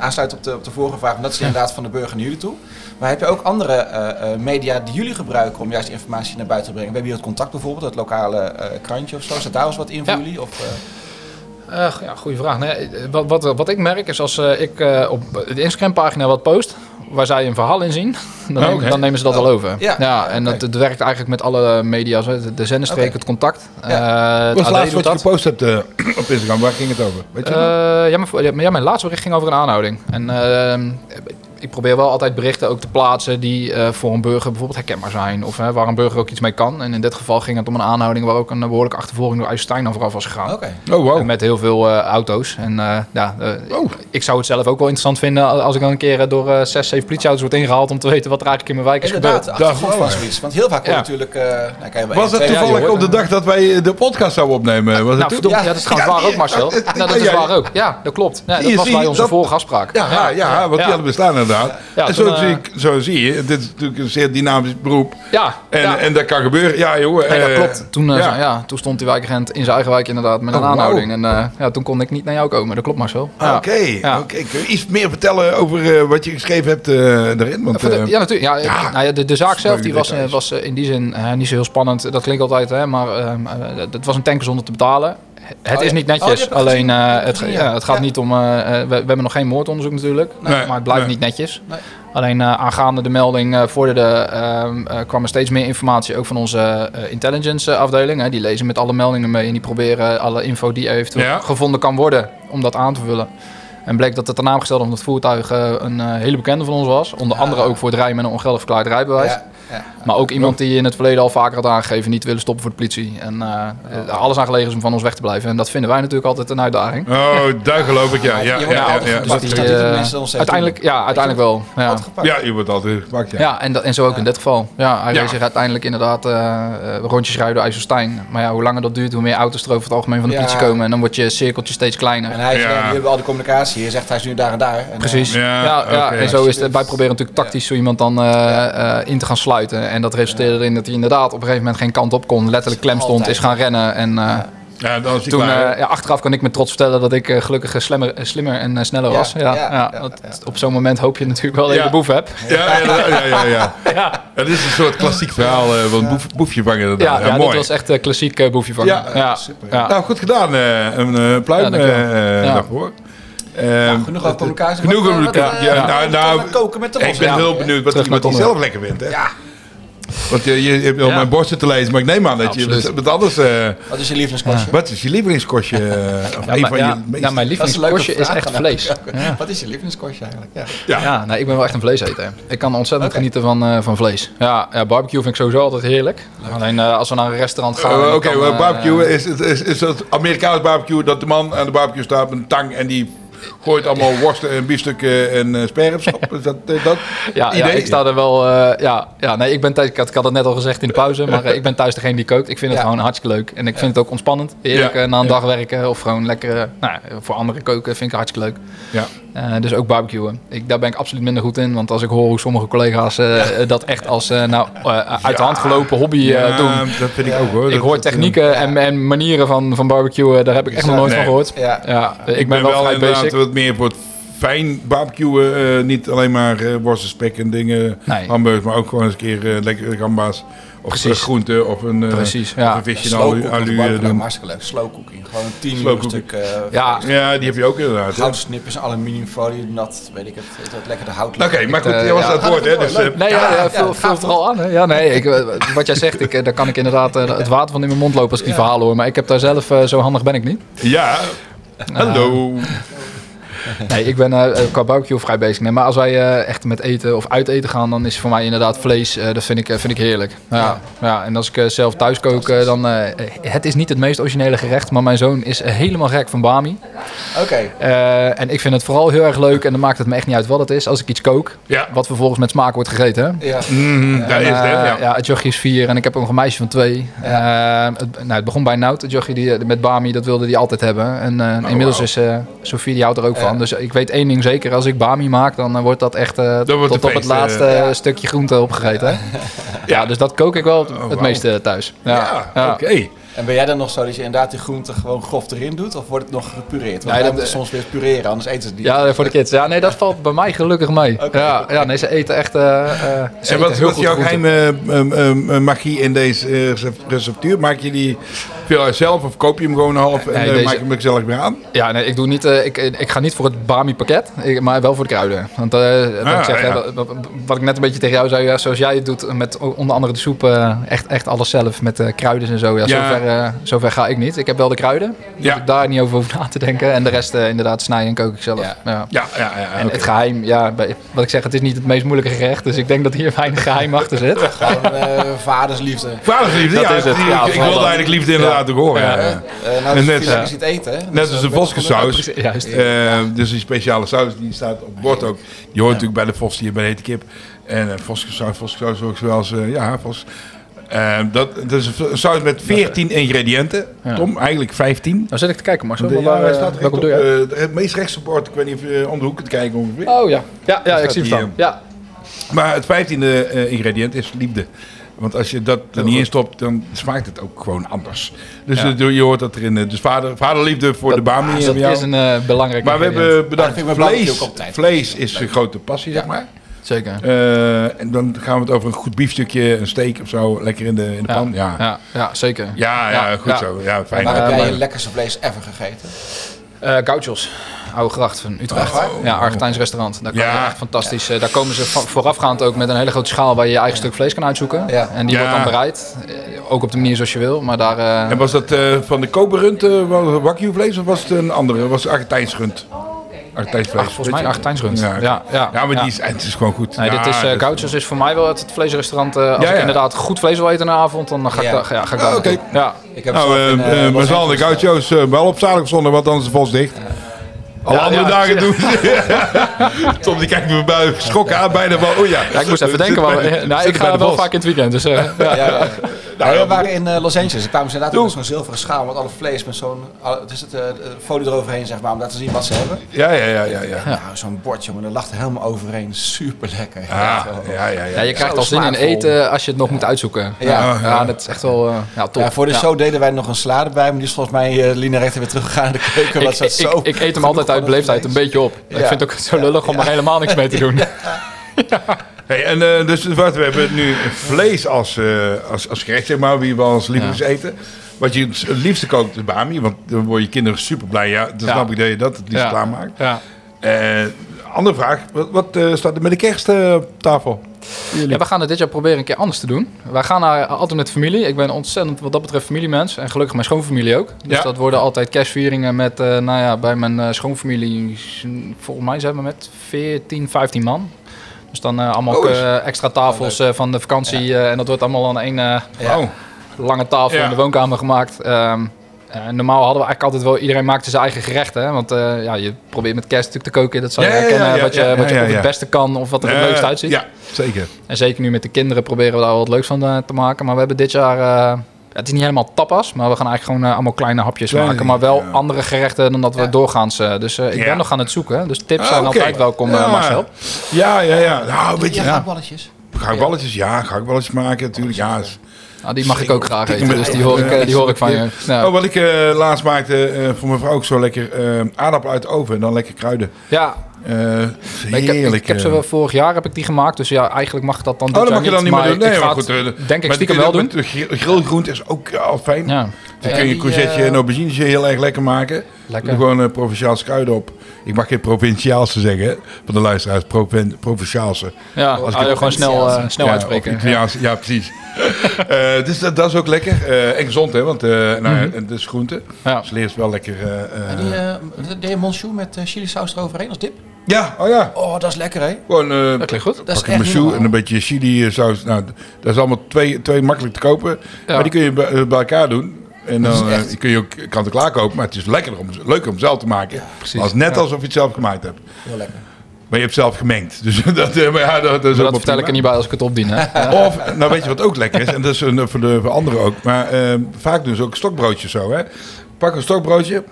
aansluit op de, op de vorige vraag, en dat is inderdaad van de burger naar jullie toe. Maar heb je ook andere eh, eh, media die jullie gebruiken om juist informatie naar buiten te brengen? We hebben hier het contact bijvoorbeeld, het lokale eh, krantje of zo. Zit daar eens wat in voor jullie? Of, Eh, ja, goede vraag. Nee, eh, wat, wat, wat ik merk is als eh, ik op de Instagram-pagina wat post, waar zij een verhaal in zien, dan, Oh, nemen, dan nemen ze dat Oh, al over. ja. en dat, het werkt eigenlijk met alle media's. De, de zenderstreek, Oké. het contact. Ja. Het Wat was laatste je gepost hebt op Instagram? Waar ging het over? Weet je nog? Ja, mijn, ja, mijn- ja, mijn laatste bericht ging over een aanhouding. En ehm, ik probeer wel altijd berichten ook te plaatsen die eh, voor een burger bijvoorbeeld herkenbaar zijn. Of eh, waar een burger ook iets mee kan. En in dit geval ging het om een aanhouding waar ook een behoorlijke achtervolging door IJsselstein aan vooraf was gegaan. Oké. oh, wow. Met heel veel eh, auto's. En eh, ja, eh, Oh. ik zou het zelf ook wel interessant vinden als ik dan een keer door eh, zes, zeven politieauto's word ingehaald om te weten wat er eigenlijk in mijn wijk is Inderdaad, gebeurd. is van zoiets. Want heel vaak wordt Ja. natuurlijk... eh nou, kan je wel Was dat je toevallig op de het. dag dat wij de podcast zouden opnemen? Was Nou, het ja. Ja. dat is trouwens waar ook, Marcel. Dat is waar ook. Ja, dat klopt. Ja, dat was bij onze dat- vorige afspraak. Ja, ja, want die hadden we staan inderdaad. Ja, en zo, eh, zie ik, zo zie je, dit is natuurlijk een zeer dynamisch beroep. Ja, En, ja. en dat kan gebeuren. Ja, joh. Nee, dat eh, klopt. Toen, eh, ja. ja. toen stond die wijkagent in zijn eigen wijk inderdaad met een Oh, aanhouding. En eh, ja, toen kon ik niet naar jou komen. Dat klopt, Marcel. Ja. Oké, Ja. oké. Kun je iets meer vertellen over eh, wat je geschreven hebt eh, daarin? Want, eh, ja, natuurlijk. Ja, ja. Nou ja, de, de zaak zelf die was, eh, was eh, in die zin eh, niet zo heel spannend. Dat klinkt altijd, hè, maar ehm, eh, het was een tanker zonder te betalen. Het Oh, is niet Oh, netjes. alleen eh, het, gezien, ja, het gaat niet om. eh, eh, we, we hebben nog geen moordonderzoek natuurlijk. Nee, maar het blijft niet netjes. Alleen aangaande de melding vorderde, ehm, kwam er steeds meer informatie ook van onze intelligence afdeling. Die lezen met alle meldingen mee en die proberen alle info die eventueel gevonden kan worden om dat aan te vullen. En bleek dat het de naamgestelde van het voertuig een hele bekende van ons was. Onder andere ook voor het rijden met een ongeldig verklaard rijbewijs. Ja, ja. Maar ook iemand die in het verleden al vaker had aangegeven niet willen stoppen voor de politie. En eh, er alles aan gelegen is om van ons weg te blijven. En dat vinden wij natuurlijk altijd een uitdaging. Oh, daar geloof ik, ja. Eh, uiteindelijk, ja, uiteindelijk wel. Ja. Ja, je wordt altijd gepakt, ja. Ja, en, en zo ook in dit geval. Ja, hij Ja. reed zich uiteindelijk inderdaad eh, rondjes rijden door IJsselstein. Maar ja, hoe langer dat duurt, hoe meer auto's er over het algemeen van de Ja. politie komen. En dan wordt je cirkeltje steeds kleiner. En hij is, hebben al die communicatie. Je zegt hij is nu daar en daar. En, Precies. Ja, Ja, en zo is het. Wij proberen natuurlijk tactisch zo iemand dan eh, eh, in te gaan sluiten. En dat resulteerde erin dat hij inderdaad op een gegeven moment geen kant op kon. Letterlijk klem stond, is gaan rennen. En eh, Ja, dan toen, klaar. eh, ja, achteraf kan ik met trots vertellen dat ik eh, gelukkig slimmer, slimmer en sneller Ja, was. Ja, ja, ja, ja, want ja. Op zo'n moment hoop je natuurlijk wel dat je de boef hebt. ja, ja, ja, ja, ja, ja. Het is een soort klassiek verhaal eh, van boef, boefje vangen. Ja, inderdaad. ja, mooi. was echt een klassiek boefje van. Ja, ja, super. ja. Nou, goed gedaan. eh, een eh, pluim Ja, dankjewel. eh, Ja. daarvoor. Nou, genoeg over communicatie. Genoeg over elkaar. nou, nou, koken met de ik ben Ja. heel benieuwd wat iemand die met zelf lekker vindt. Hè? Ja, Want je, je hebt Ja. mijn borsten te lezen, maar ik neem aan dat je wat anders... eh, wat is je lievelingskostje? wat is je lievelingskostje? eh, of Ja, een maar, van ja, je meest... nou, mijn is lievelingskostje is echt vlees. Ja. Wat is je lievelingskostje eigenlijk? Ja. ja. Ja, nee, ik ben wel echt een vleeseter. Ik kan ontzettend genieten van, eh, van vlees. Ja, ja, barbecue vind ik sowieso altijd heerlijk. Alleen eh, als we naar een restaurant gaan... Oké, barbecue is, is, is, is dat Amerikaans barbecue dat de man aan de barbecue staat met een tang en die gooit allemaal worsten en biefstukken en uh, op? Is dat eh, dat Ja, ja, idee? ik sta er wel... eh, ja, ja, nee, ik ben thuis... Ik had, ik had het net al gezegd in de pauze, maar ik ben thuis degene die kookt. Ik vind het Ja. gewoon hartstikke leuk. En ik vind het ook ontspannend. Heerlijk Ja. eh, na een dag werken of gewoon lekker... nou, ja, voor anderen koken vind ik hartstikke leuk. Ja. Dus ook barbecuen. Ik, daar ben ik absoluut minder goed in. Want als ik hoor hoe sommige collega's dat echt als nou, uit de hand gelopen hobby Ja, doen. dat vind ik ook hoor. Ik Dat- hoor technieken en, en manieren van, van barbecuen, daar heb ik echt nog nooit Nee. van gehoord. Ja. Ja, ik, Ik ben wel, vrij wat meer voor het fijn barbecuen. eh, niet alleen maar eh worsten, spek en dingen, Nee. hamburgers, maar ook gewoon eens een keer eh, lekker gamba's. Of Precies. groenten of een, eh, Precies, of ja. een visje in Slow alu, doen. hartstikke leuk. Slow cooking. Gewoon een 10 Slow uur cooking. stuk eh, Ja, Ja, die heb je ook inderdaad. houtsnippers, aluminiumfolie, nat, weet ik het. Het, het lekker de hout. Oké, maar goed, jij was het woord, hè? Dus, Nee, ja, ja, ja, vul, ja, vul ga het er al aan. Hè? Ja, nee, ik, wat jij zegt, ik, daar kan ik inderdaad het water van in mijn mond lopen als ik die verhalen hoor. Maar ik heb daar zelf, zo handig ben ik niet. ja, hallo. Nee, ik ben eh, qua barbecue vrij bezig. Nee, maar als wij eh, echt met eten of uit eten gaan, dan is voor mij inderdaad vlees. eh, dat vind ik, vind ik heerlijk. Ja. Ja. en als ik eh, zelf thuis kook, dan... eh, het is niet het meest originele gerecht, maar mijn zoon is helemaal gek van bami. Oké. Eh, en ik vind het vooral heel erg leuk, en dan maakt het me echt niet uit wat het is, als ik iets kook, Ja, wat vervolgens met smaak wordt gegeten. Hè? Ja. Mhm, daar En, is het, Ja. ja, het jochie is vier en ik heb nog een meisje van twee. Het, nou, het begon bij Nout, het jochie die, met Bami, dat wilde hij altijd hebben. En eh, inmiddels is eh Sofie, die houdt er ook Ja. Van. Dus ik weet één ding zeker, als ik Bami maak, dan eh, wordt dat echt eh, wordt tot op het laatste eh, ja. stukje groente opgegeten. hè. ja, dus dat kook ik wel het, het wauw. meeste thuis. Ja, Ja, ja. oké. En ben jij dan nog zo dat je inderdaad die groenten gewoon grof erin doet? Of wordt het nog gepureerd? Want Nee, dat- moeten soms weer pureren, anders eten ze het niet. Ja, voor de kids. Ja, nee, dat valt bij mij gelukkig mee. Ja, ja, nee, ze eten echt... eh, eh, ze En eten wat, heel wat is jouw groente. geheime ehm, magie in deze recept- receptuur? Maak je die veel uit zelf of koop je hem gewoon half en Nee, eh, deze- maak je hem er gezellig weer aan? Ja, nee, ik doe niet. eh, ik, ik ga niet voor het Bami pakket, ik- maar wel voor de kruiden. Want eh, wat, Ah, ik zeg, ja. hè, wat, ik net een beetje tegen jou zei, ja, zoals jij het doet met onder andere de soep, eh, echt, echt alles zelf met eh, kruiden en zo. Ja, Ja. Zover, eh, zover ga ik niet. Ik heb wel de kruiden, dus Ja. ik daar niet over hoef na te denken. En de rest eh, inderdaad snijden en kook ik zelf. Ja. Ja. Ja, ja, ja. En het geheim, ja, bij- wat ik zeg, het is niet het meest moeilijke gerecht, dus ik denk dat hier weinig geheim achter zit. Gewoon eh, vadersliefde. Vadersliefde, Dat ja. is het. ik, ik wilde eigenlijk liefde inderdaad ook horen. Ja. ja. Eh nou, dus net- net, ja. is het eten, hè? Net Dus, als de voskensaus. Eh, dus die speciale saus die staat op bord ook. Die hoort natuurlijk bij de vos hier bij de hete kip. En uh, voskensaus, voskensaus ook zoals, eh, ja, vos. Eh, dat, dat is een saus met 14 ingrediënten. Ja. Tom, eigenlijk 15. Nou zit ik te kijken, Marcel. Ja, maar waar, hij eh, staat recht op, je? eh, het meest rechtse bord. Ik weet niet of je om de hoek kunt kijken ongeveer. Oh ja, ja, ja ik zie het dan. Ja, Maar het vijftiende eh, ingrediënt is liefde. Want als je dat er niet in stopt, dan smaakt het ook gewoon anders. Dus Ja. je hoort dat erin. eh, Dus vader, vaderliefde voor de bami. dat van jou. is een eh belangrijk maar we hebben bedacht, dat vind ik met barbecue vlees, vlees is een grote passie, zeg maar. Zeker. Eh, en dan gaan we het over een goed biefstukje, een steak of zo, lekker in de, in de pan. Ja, ja, Ja, zeker. ja, Ja, goed ja. zo. Ja, fijn. Waar heb jij je lekkerste vlees ever gegeten? Eh gauchos. Oude Gracht van Utrecht. Ja, Argentijns restaurant. Daar kan Ja. je echt fantastisch. eh, Daar komen ze voorafgaand ook met een hele grote schaal waar je je eigen stuk vlees kan uitzoeken. Ja. En die Ja. wordt dan bereid. eh, Ook op de manier zoals je wil. Maar daar... eh, En was dat eh, van de koperrund, uh, vlees of was het een andere? Was het Argentijns rund? Argentijns vlees. volgens mij Argentijns rund. Ja, Ja, ja, Ja, maar ja. Die is, het is gewoon goed. Nee, ja, dit is, uh, Gauchos is voor mij wel het, het vleesrestaurant. eh, als Ja, ik inderdaad goed vlees wil eten in de avond, dan ga ik, Ja. ga ik Ah, daar oké. naartoe. Ja. Ik heb Nou, in, zullen de gaucho's eh, wel op zaterdag zondag, want anders is Vos dicht. Alle Ja, andere ja, dagen ja. doen ze. Tom die kijkt me bij geschrokken aan, bijna van, oh ja. Ja, ik moest even denken. de- we- nou, ik ga wel vaak in het weekend. Dus, eh, ja. Nou, we waren in eh, Los Angeles. Er kwamen ze inderdaad met zo'n zilveren schaal met alle vlees met zo'n het is het, eh, folie eroverheen, zeg maar, om laten zien wat ze hebben. Ja, ja, ja, ja. ja. Nou, zo'n bord, jongen, dat lag er helemaal overheen. Super lekker. Ah, ja, ja, ja. Ja, je krijgt Zo al zin in eten als je het nog moet uitzoeken. Ja. ja, Ja, ja. dat is echt wel eh, ja, top. Ja, voor de Ja. show deden wij nog een salade bij, maar die is volgens mij uh, Lina rechter weer teruggegaan in de keuken. Ik, wat ze ik, het zo ik, ik eet hem altijd uit beleefdheid een beetje op. Ik vind het ook zo lullig om er helemaal niks mee te doen. Hey, en eh, dus wat, we hebben nu vlees als, eh, als, als gerecht, zeg maar, wie we als lievelings eten. Wat je het liefste kookt is bami, want dan worden je kinderen super blij. Ja, dan Ja. snap ik dat je dat het liefst Ja. klaarmaakt. Ja. Eh, andere vraag, wat, wat staat er met de kerst op tafel? Ja, we gaan het dit jaar proberen een keer anders te doen. Wij gaan naar, altijd met familie. Ik ben ontzettend wat dat betreft familiemens. En gelukkig mijn schoonfamilie ook. Dus Ja. dat worden altijd kerstvieringen met, nou ja, bij mijn schoonfamilie, volgens mij zijn we met 14, 15 man. Dus dan eh, allemaal Oh, is- eh, extra tafels eh, van de vakantie. eh, en dat wordt allemaal aan één eh. Oh, lange tafel Ja. in de woonkamer gemaakt. Ehm, eh, normaal hadden we eigenlijk altijd wel, iedereen maakte zijn eigen gerechten. Hè? Want eh, ja, je probeert met kerst natuurlijk te koken. Dat zal je Ja, herkennen. ja, wat je, ja, wat je ja, of ja. het beste kan of wat er het leukst uitziet. Ja, zeker. En zeker nu met de kinderen proberen we daar wat leuks van te maken. Maar we hebben dit jaar... het is niet helemaal tapas, maar we gaan eigenlijk gewoon eh, allemaal kleine hapjes Kleine maken. Maar wel dingen, ja. andere gerechten dan dat we Ja. doorgaans... eh, dus eh, ik Ja. ben nog aan het zoeken. Dus tips Ah, zijn oké. altijd welkom, eh, Ja. Marcel. Ja, ja, ja. Nou, weet je, Ja, ja. balletjes. gehaktballetjes, ja, gehaktballetjes maken natuurlijk. Ja, is- Nou, die mag ik ook graag eten, dus die hoor ik, eh, die hoor ik van je. Ja. Oh, wat ik eh, laatst maakte eh, voor mijn vrouw ook zo lekker eh aardappel uit de oven en dan lekker kruiden. Ja, Eh, maar ik heb, heerlijk. ik heb ze eh. wel vorig jaar heb ik die gemaakt. Dus ja, eigenlijk mag dat dan Oh, dat jaar mag je dan niet meer doen. Nee, maar het goed. eh, denk ik maar stiekem wel doen. grillgroente is ook eh, al fijn. Ja, Dan Ja, kun je courgette eh, en aubergine heel erg lekker maken. lekker. Doe gewoon uh, provinciaalse kruiden op. Ik mag geen provinciaalse zeggen, van de luisteraars. Proven, provinciaalse. Ja, Als ik ah, gewoon snel, eh, snel ja, uitspreken. Italiaans, ja, precies. Eh, dus dat, dat is ook lekker. Eh, en gezond, hè, want eh nou, Mhm. het is groente. Ja. Dus leer is wel lekker. eh, eh, En die uh, deed je met uh, chili saus eroverheen als dip? Ja, oh ja. Oh, dat is lekker, hè? Gewoon eh Dat klinkt goed. Dat is pak een echt machou normaal. en een beetje chili saus. Nou, dat is allemaal twee, twee makkelijk te kopen. Ja. Maar die kun je bij, eh, bij elkaar doen. En dan eh, echt- die kun je ook kant-en-klaar kopen. Maar het is lekkerder om, leuker om zelf te maken. precies. Als net Ja. alsof je het zelf gemaakt hebt. Heel lekker. Maar je hebt zelf gemengd. Dus dat, eh, maar ja, dat, dat is Maar dat helemaal vertel ik er niet bij als ik het opdien. Hè? Of, nou weet je wat ook lekker is, en dat is een, voor, de, voor anderen ook, maar eh, vaak doen ze ook stokbroodjes zo. Hè? Pak een stokbroodje,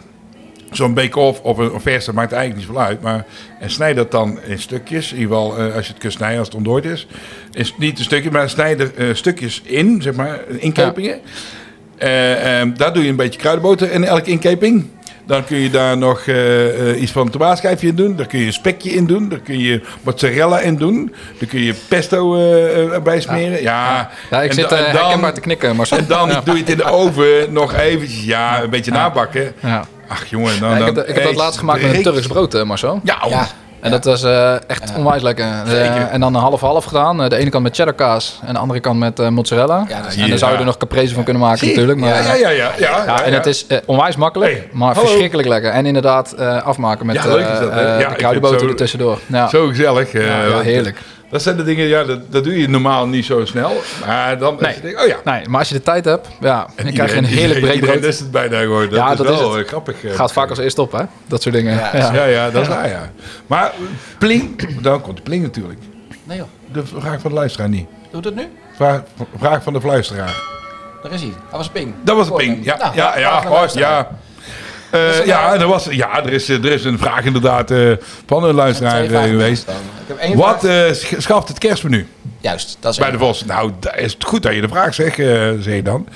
zo'n bake-off of een dat maakt eigenlijk niet zoveel uit. Maar, en snijd dat dan in stukjes, in ieder geval eh, als je het kunt snijden, als het ontdooid is. is niet een stukje, maar snijd er eh, stukjes in, zeg maar, inkepingen. Eh, eh, daar doe je een beetje kruidenboter in elke inkeping. Dan kun je daar nog iets van een tomaatschijfje in doen. Daar kun je een spekje in doen. Daar kun je mozzarella in doen. Daar kun je pesto bij smeren. Ja, Ja, ik En zit dan- te knikken, maar En dan doe je het in de oven nog eventjes, ja, een beetje nabakken. Ach jongen, dan... Ja, ik heb, dan ik heb dat laatst gemaakt met een Turks brood, eh, Marcel. Ja, oh. Ja. En dat was eh, echt onwijs lekker. Eh, en dan een half-half gedaan. De ene kant met cheddar kaas en de andere kant met eh, mozzarella. Ja, dat is en dan zou je ja. er nog caprese van kunnen maken natuurlijk. Maar, ja, ja, ja, ja, ja, Ja, en ja. het is onwijs makkelijk, Hey, maar hallo. verschrikkelijk lekker. En inderdaad eh, afmaken met Ja, leuk is dat, hè? Ja, ik de kruidenboter er tussendoor. Ja. Zo gezellig. eh, Ja, ja, want, heerlijk. Dat zijn de dingen, ja, dat, dat doe je normaal niet zo snel. Maar dan, Nee. oh ja. Nee, maar als je de tijd hebt, ja, dan krijg je Iedereen- een heerlijk breed iedereen is het bijna gewoon. Dat Ja, is dat wel is het. eh, grappig. eh, Gaat vaak als eerste op, hè? Dat soort dingen. Ja, Ja, Ja, ja, dat is waar, ja. Maar pling, dan komt de pling natuurlijk. Nee joh. De vraag van de luisteraar niet. Doe het nu? Vraag, vraag van de fluisteraar. Daar is hij. Dat was Ping. Dat was Hoor ping. Ja, Nou, ja, ja, ja. Eh, ja, er was, ja er, is, er is een vraag inderdaad eh, van een luisteraar eh, geweest. Wat eh, sch- schaft het kerstmenu Juist, dat is bij de Vos? Nou, dat is het goed dat je de vraag zegt, eh zeg je dan.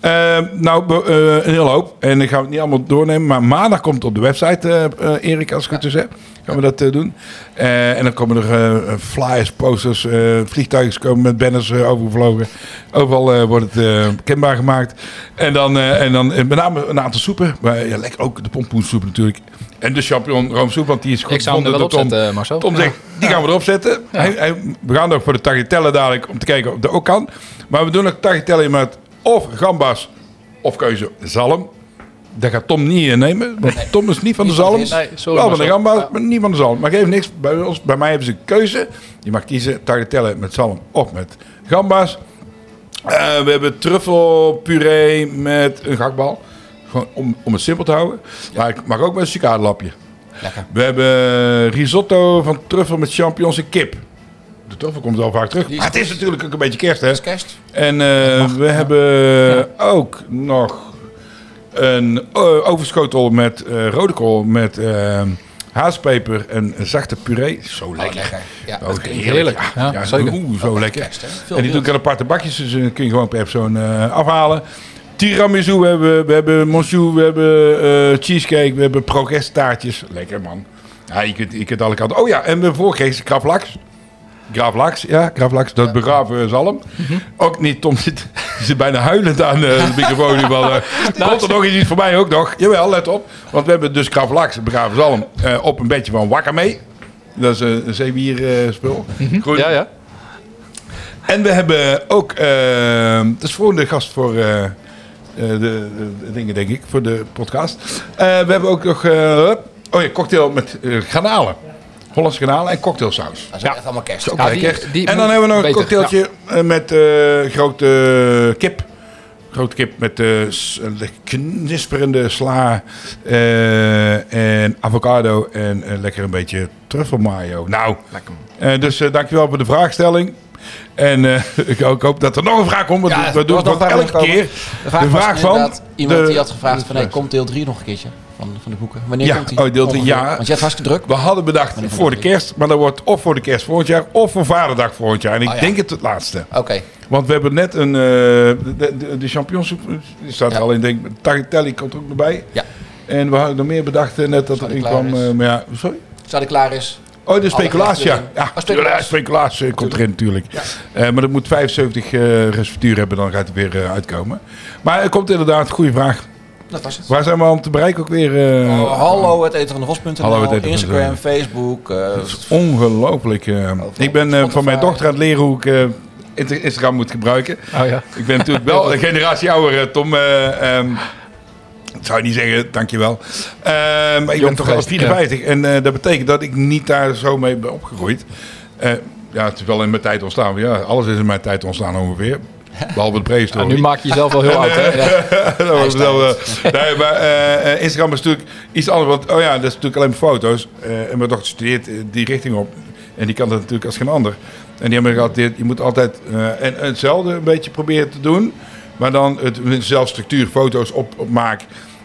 Eh, nou, eh, een hele hoop. En ik ga het niet allemaal doornemen. Maar maandag komt het op de website, eh, eh, Erik, als ik het dus heb. Gaan we dat eh, doen. Eh, en dan komen er eh, flyers, posters, vliegtuigen komen met banners overgevlogen. Overal wordt het kenbaar gemaakt. En dan, en dan met name een aantal soepen. Maar, ja, lekker ook de pompoensoep natuurlijk. En de champignon roomsoep, want die is goed Ik zou hem er wel Tom. opzetten, Marcel. Tom zegt, die gaan we erop zetten. Hij, hij- we gaan nog voor de tagliatelle dadelijk om te kijken of dat ook kan. Maar we doen ook tagliatelle met of gambas of keuze zalm. Dat gaat Tom niet eh, nemen. Want Tom is niet van de zalm. Nee, sorry, Wel van de gambas, maar niet van de zalm. Maar geeft niks. Bij, ons, bij mij hebben ze een keuze. Je mag kiezen tagliatelle met zalm of met gambas. Eh, we hebben truffelpuree met een gakbal. Gewoon om, om het simpel te houden. Maar ik mag ook met een cicadelapje. Lekker. We hebben risotto van truffel met champignons en kip. De truffel komt wel vaak terug. Maar het is natuurlijk ook een beetje kerst, hè? Het is kerst. En eh, we hebben ook nog een eh, overschotel met eh, rode kool met eh haaspeper en een zachte puree. Zo lekker. lekker. Ja, Oh, dat heerlijk. Ja, Ja, zeker. Oeh, zo lekker. en die doe ik in aparte bakjes, dus eh, kun je gewoon per persoon afhalen. Tiramisu, we hebben, we hebben monsieur, we hebben cheesecake, we hebben progress taartjes. Lekker man. Ja, je kunt, je kunt alle kanten. Oh ja, en we voorgeest gravlax. Gravlax, ja, gravlax, dat begraven zalm. Ook niet, Tom zit, zit bijna huilend aan eh, de microfoon. nu wel, eh, Komt er nog eens iets voor mij ook nog? Jawel, let op. Want we hebben dus gravlax, begraven zalm, eh, op een bedje van wakame. Dat is een, een zeewier eh, spul. Groen. Ja, ja. En we hebben ook, eh dat is voor de gast voor eh, eh, de, de, de dingen, denk ik, voor de podcast. Eh, we hebben ook nog, eh, oh ja, cocktail met eh granalen. Hollandse granalen en cocktailsaus. Dat is ook echt allemaal kerst. Ook Ja, die- lekker. die en dan hebben we nog een beter, cocktailtje eh, met eh, grote kip. Grote kip met eh, knisperende sla eh, en avocado en lekker een beetje truffelmayo. Nou, eh, dus eh, dankjewel voor de vraagstelling. En eh, ik, hoop- ik hoop dat er nog een vraag komt, want Ja, we doen het elke keer. De vraag, De was vraag van iemand de- die had gevraagd van, hey, komt deel 3 nog een keertje van, van de boeken? Wanneer Ja, komt die? oh, deel ja. Want je hebt hartstikke druk. We hadden bedacht voor de kerst, maar dat wordt of voor de kerst volgend jaar of voor Vaderdag volgend jaar. En ik Oh, ja. denk het het laatste. Oké, Want we hebben net een. eh, de, de, die staat Ja. er al in. Denk, tagliatelle komt er ook nog bij. Ja. En we hadden nog meer bedacht eh, net dat er die in kwam. eh, maar ja, sorry? staat ik klaar is. Oh, de speculatie, ja. Oh, speculatie. ja, speculatie eh, komt erin natuurlijk. Ja. Maar dat moet 75 eh receptuur hebben, dan gaat het weer uitkomen. Maar er komt inderdaad, goede vraag. Dat was het. Waar zijn we om te bereiken ook weer? eh, Oh, hallo, het eten van de Hallo, het vos.nl, eten van de Instagram. Facebook. eh, Ongelooflijk. eh. ik ben eh, van mijn dochter aan het leren hoe ik eh, Instagram moet gebruiken. Oh ja. Ik ben natuurlijk wel een generatie ouder, Tom. eh, ehm, ik zou je niet zeggen, dankjewel. Eh, maar ik ben toch al geweest, 54. En eh, dat betekent dat ik niet daar zo mee ben opgegroeid. Eh, ja, het is wel in mijn tijd ontstaan. Ja, alles is in mijn tijd ontstaan ongeveer. Behalve de Ja, prehistorie. nu maak je jezelf wel heel oud, hè? Ja. dat was wel, eh, nee, maar eh, eh, Instagram is natuurlijk iets anders. Want, oh ja, dat is natuurlijk alleen maar foto's. Eh, en mijn dochter studeert die richting op. En die kan dat natuurlijk als geen ander. En die hebben gehad, je moet altijd en, hetzelfde een beetje proberen te doen. Maar dan het, dezelfde structuur, foto's op, op maak.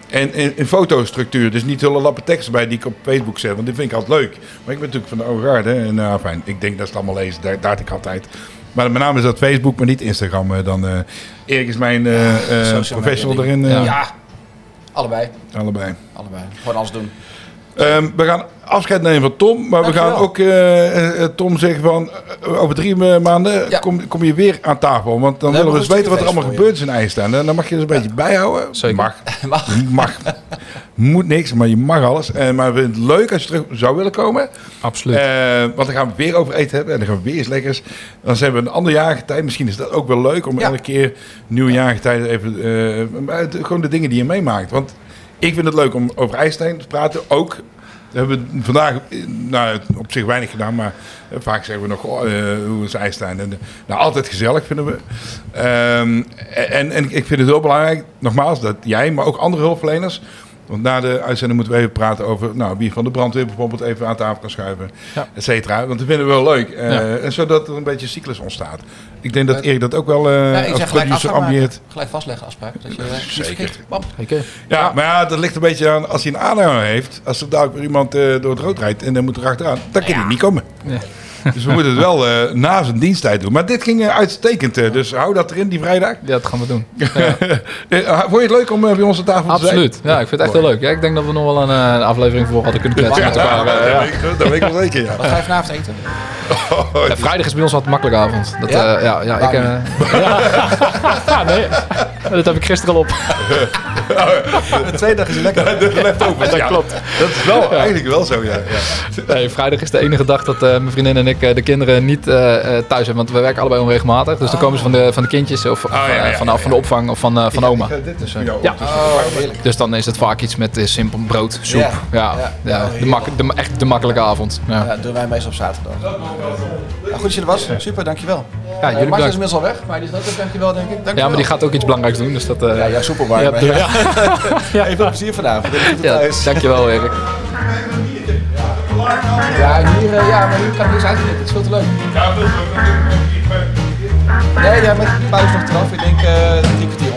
En in, fotostructuur, dus niet hele lappe teksten bij die ik op Facebook zet. Want die vind ik altijd leuk. Maar ik ben natuurlijk van de oude garde. En nou, fijn, ik denk dat ze het allemaal lezen. Daar, daar ik altijd. Maar met name is dat Facebook, maar niet Instagram. eh, Dan, eh Erik is mijn eh, professional erin. Ja, allebei. Allebei. Allebei. Gewoon alles doen. Ehm, we gaan afscheid nemen van Tom. Maar we gaan ook eh, eh, Tom zeggen van... eh, over drie ma- maanden Ja. kom, kom je weer aan tafel. Want dan willen we eens een weten wat er allemaal is in IJsland. En dan mag je eens een beetje bijhouden. Zeker. Mag. Mag. Mag. Moet niks, maar je mag alles. En maar we vinden het leuk als je terug zou willen komen. Absoluut. Want dan gaan we weer over eten hebben. En dan gaan we weer eens lekkers. Dan zijn we een ander jaargetij. Misschien is dat ook wel leuk om Ja. elke keer nieuwe jaargetijden even... gewoon de dingen die je meemaakt. Want ik vind het leuk om over IJsland te praten. Ook we hebben we vandaag nou, op zich weinig gedaan, maar eh, vaak zeggen we nog oh, eh, hoe is. En, eh, nou, altijd gezellig vinden we. Ehm, en, en ik vind het heel belangrijk, nogmaals, dat jij, maar ook andere hulpverleners. Want na de uitzending moeten we even praten over nou, wie van de brandweer bijvoorbeeld even aan tafel kan schuiven, Ja. et cetera. Want dat vinden we wel leuk. Eh, Ja. En zodat er een beetje cyclus ontstaat. Ik denk dat Erik dat ook wel eh Ja, ik als zeg gelijk producer afspraak maken. ambieert. Gelijk vastleggen afspraak. Dat je, eh, Zeker. Ja, maar ja, dat ligt een beetje aan als hij een aanhanger heeft. Als er dadelijk weer iemand eh, door het rood rijdt en dan moet er achteraan, dan kan hij Ja. niet komen. Ja. Dus we moeten het wel eh, na zijn diensttijd doen. Maar dit ging eh, uitstekend, eh, dus hou dat erin, die vrijdag. Ja, dat gaan we doen. Eh, vond je het leuk om bij ons aan tafel te zijn? Absoluut. Ja, ik vind het echt heel leuk. Ja, ik denk dat we nog wel een, eh, een aflevering voor hadden kunnen kletsen met elkaar. Ja, eh, dat, ja. weet ik, dat weet ik wel zeker, ja. Wat ga je vanavond eten? Ja, vrijdag is bij ons altijd een makkelijke avond. Dat, Ja? ja? ja, ja, ik, eh, ja. ja, nee. Dat heb ik gisteren al op. De tweede dag is lekker. De leftovers, Dat ja. klopt. Dat is wel, eigenlijk wel zo, ja. ja. Nee, vrijdag is de enige dag dat eh, mijn vriendin en ik eh, de kinderen niet eh, eh, thuis hebben. Want we werken allebei onregelmatig. Dus dan komen ze van de, van de kindjes of, ja, eh, van, de- van de opvang of van, eh, van oma. Ja, dit is voor jou. Ja. Oh, heerlijk. Dus dan is het vaak iets met simpel brood, soep. Ja. Ja, ja, Ja. de, mak de, echt de makkelijke avond. Ja, Ja, dat doen wij meestal op zaterdag. Nou, goed dat je er was. Super, dankjewel. Ja, Ja, jullie Marcel is inmiddels al weg, maar die is ook dus dankjewel denk ik. Dankjewel. Ja, maar die gaat ook iets belangrijks doen. Dus dat, eh, Ja, ja, soepelbar. ja, ja. ja. Even veel plezier vanavond. Ja, dankjewel Erik. Ja, hier, eh, ja, maar hier kan ik uit, uitknippen. Het is veel te leuk. Ja. Nee, ja, met de pauze nog eraf. Ik denk uh, drie kwartier.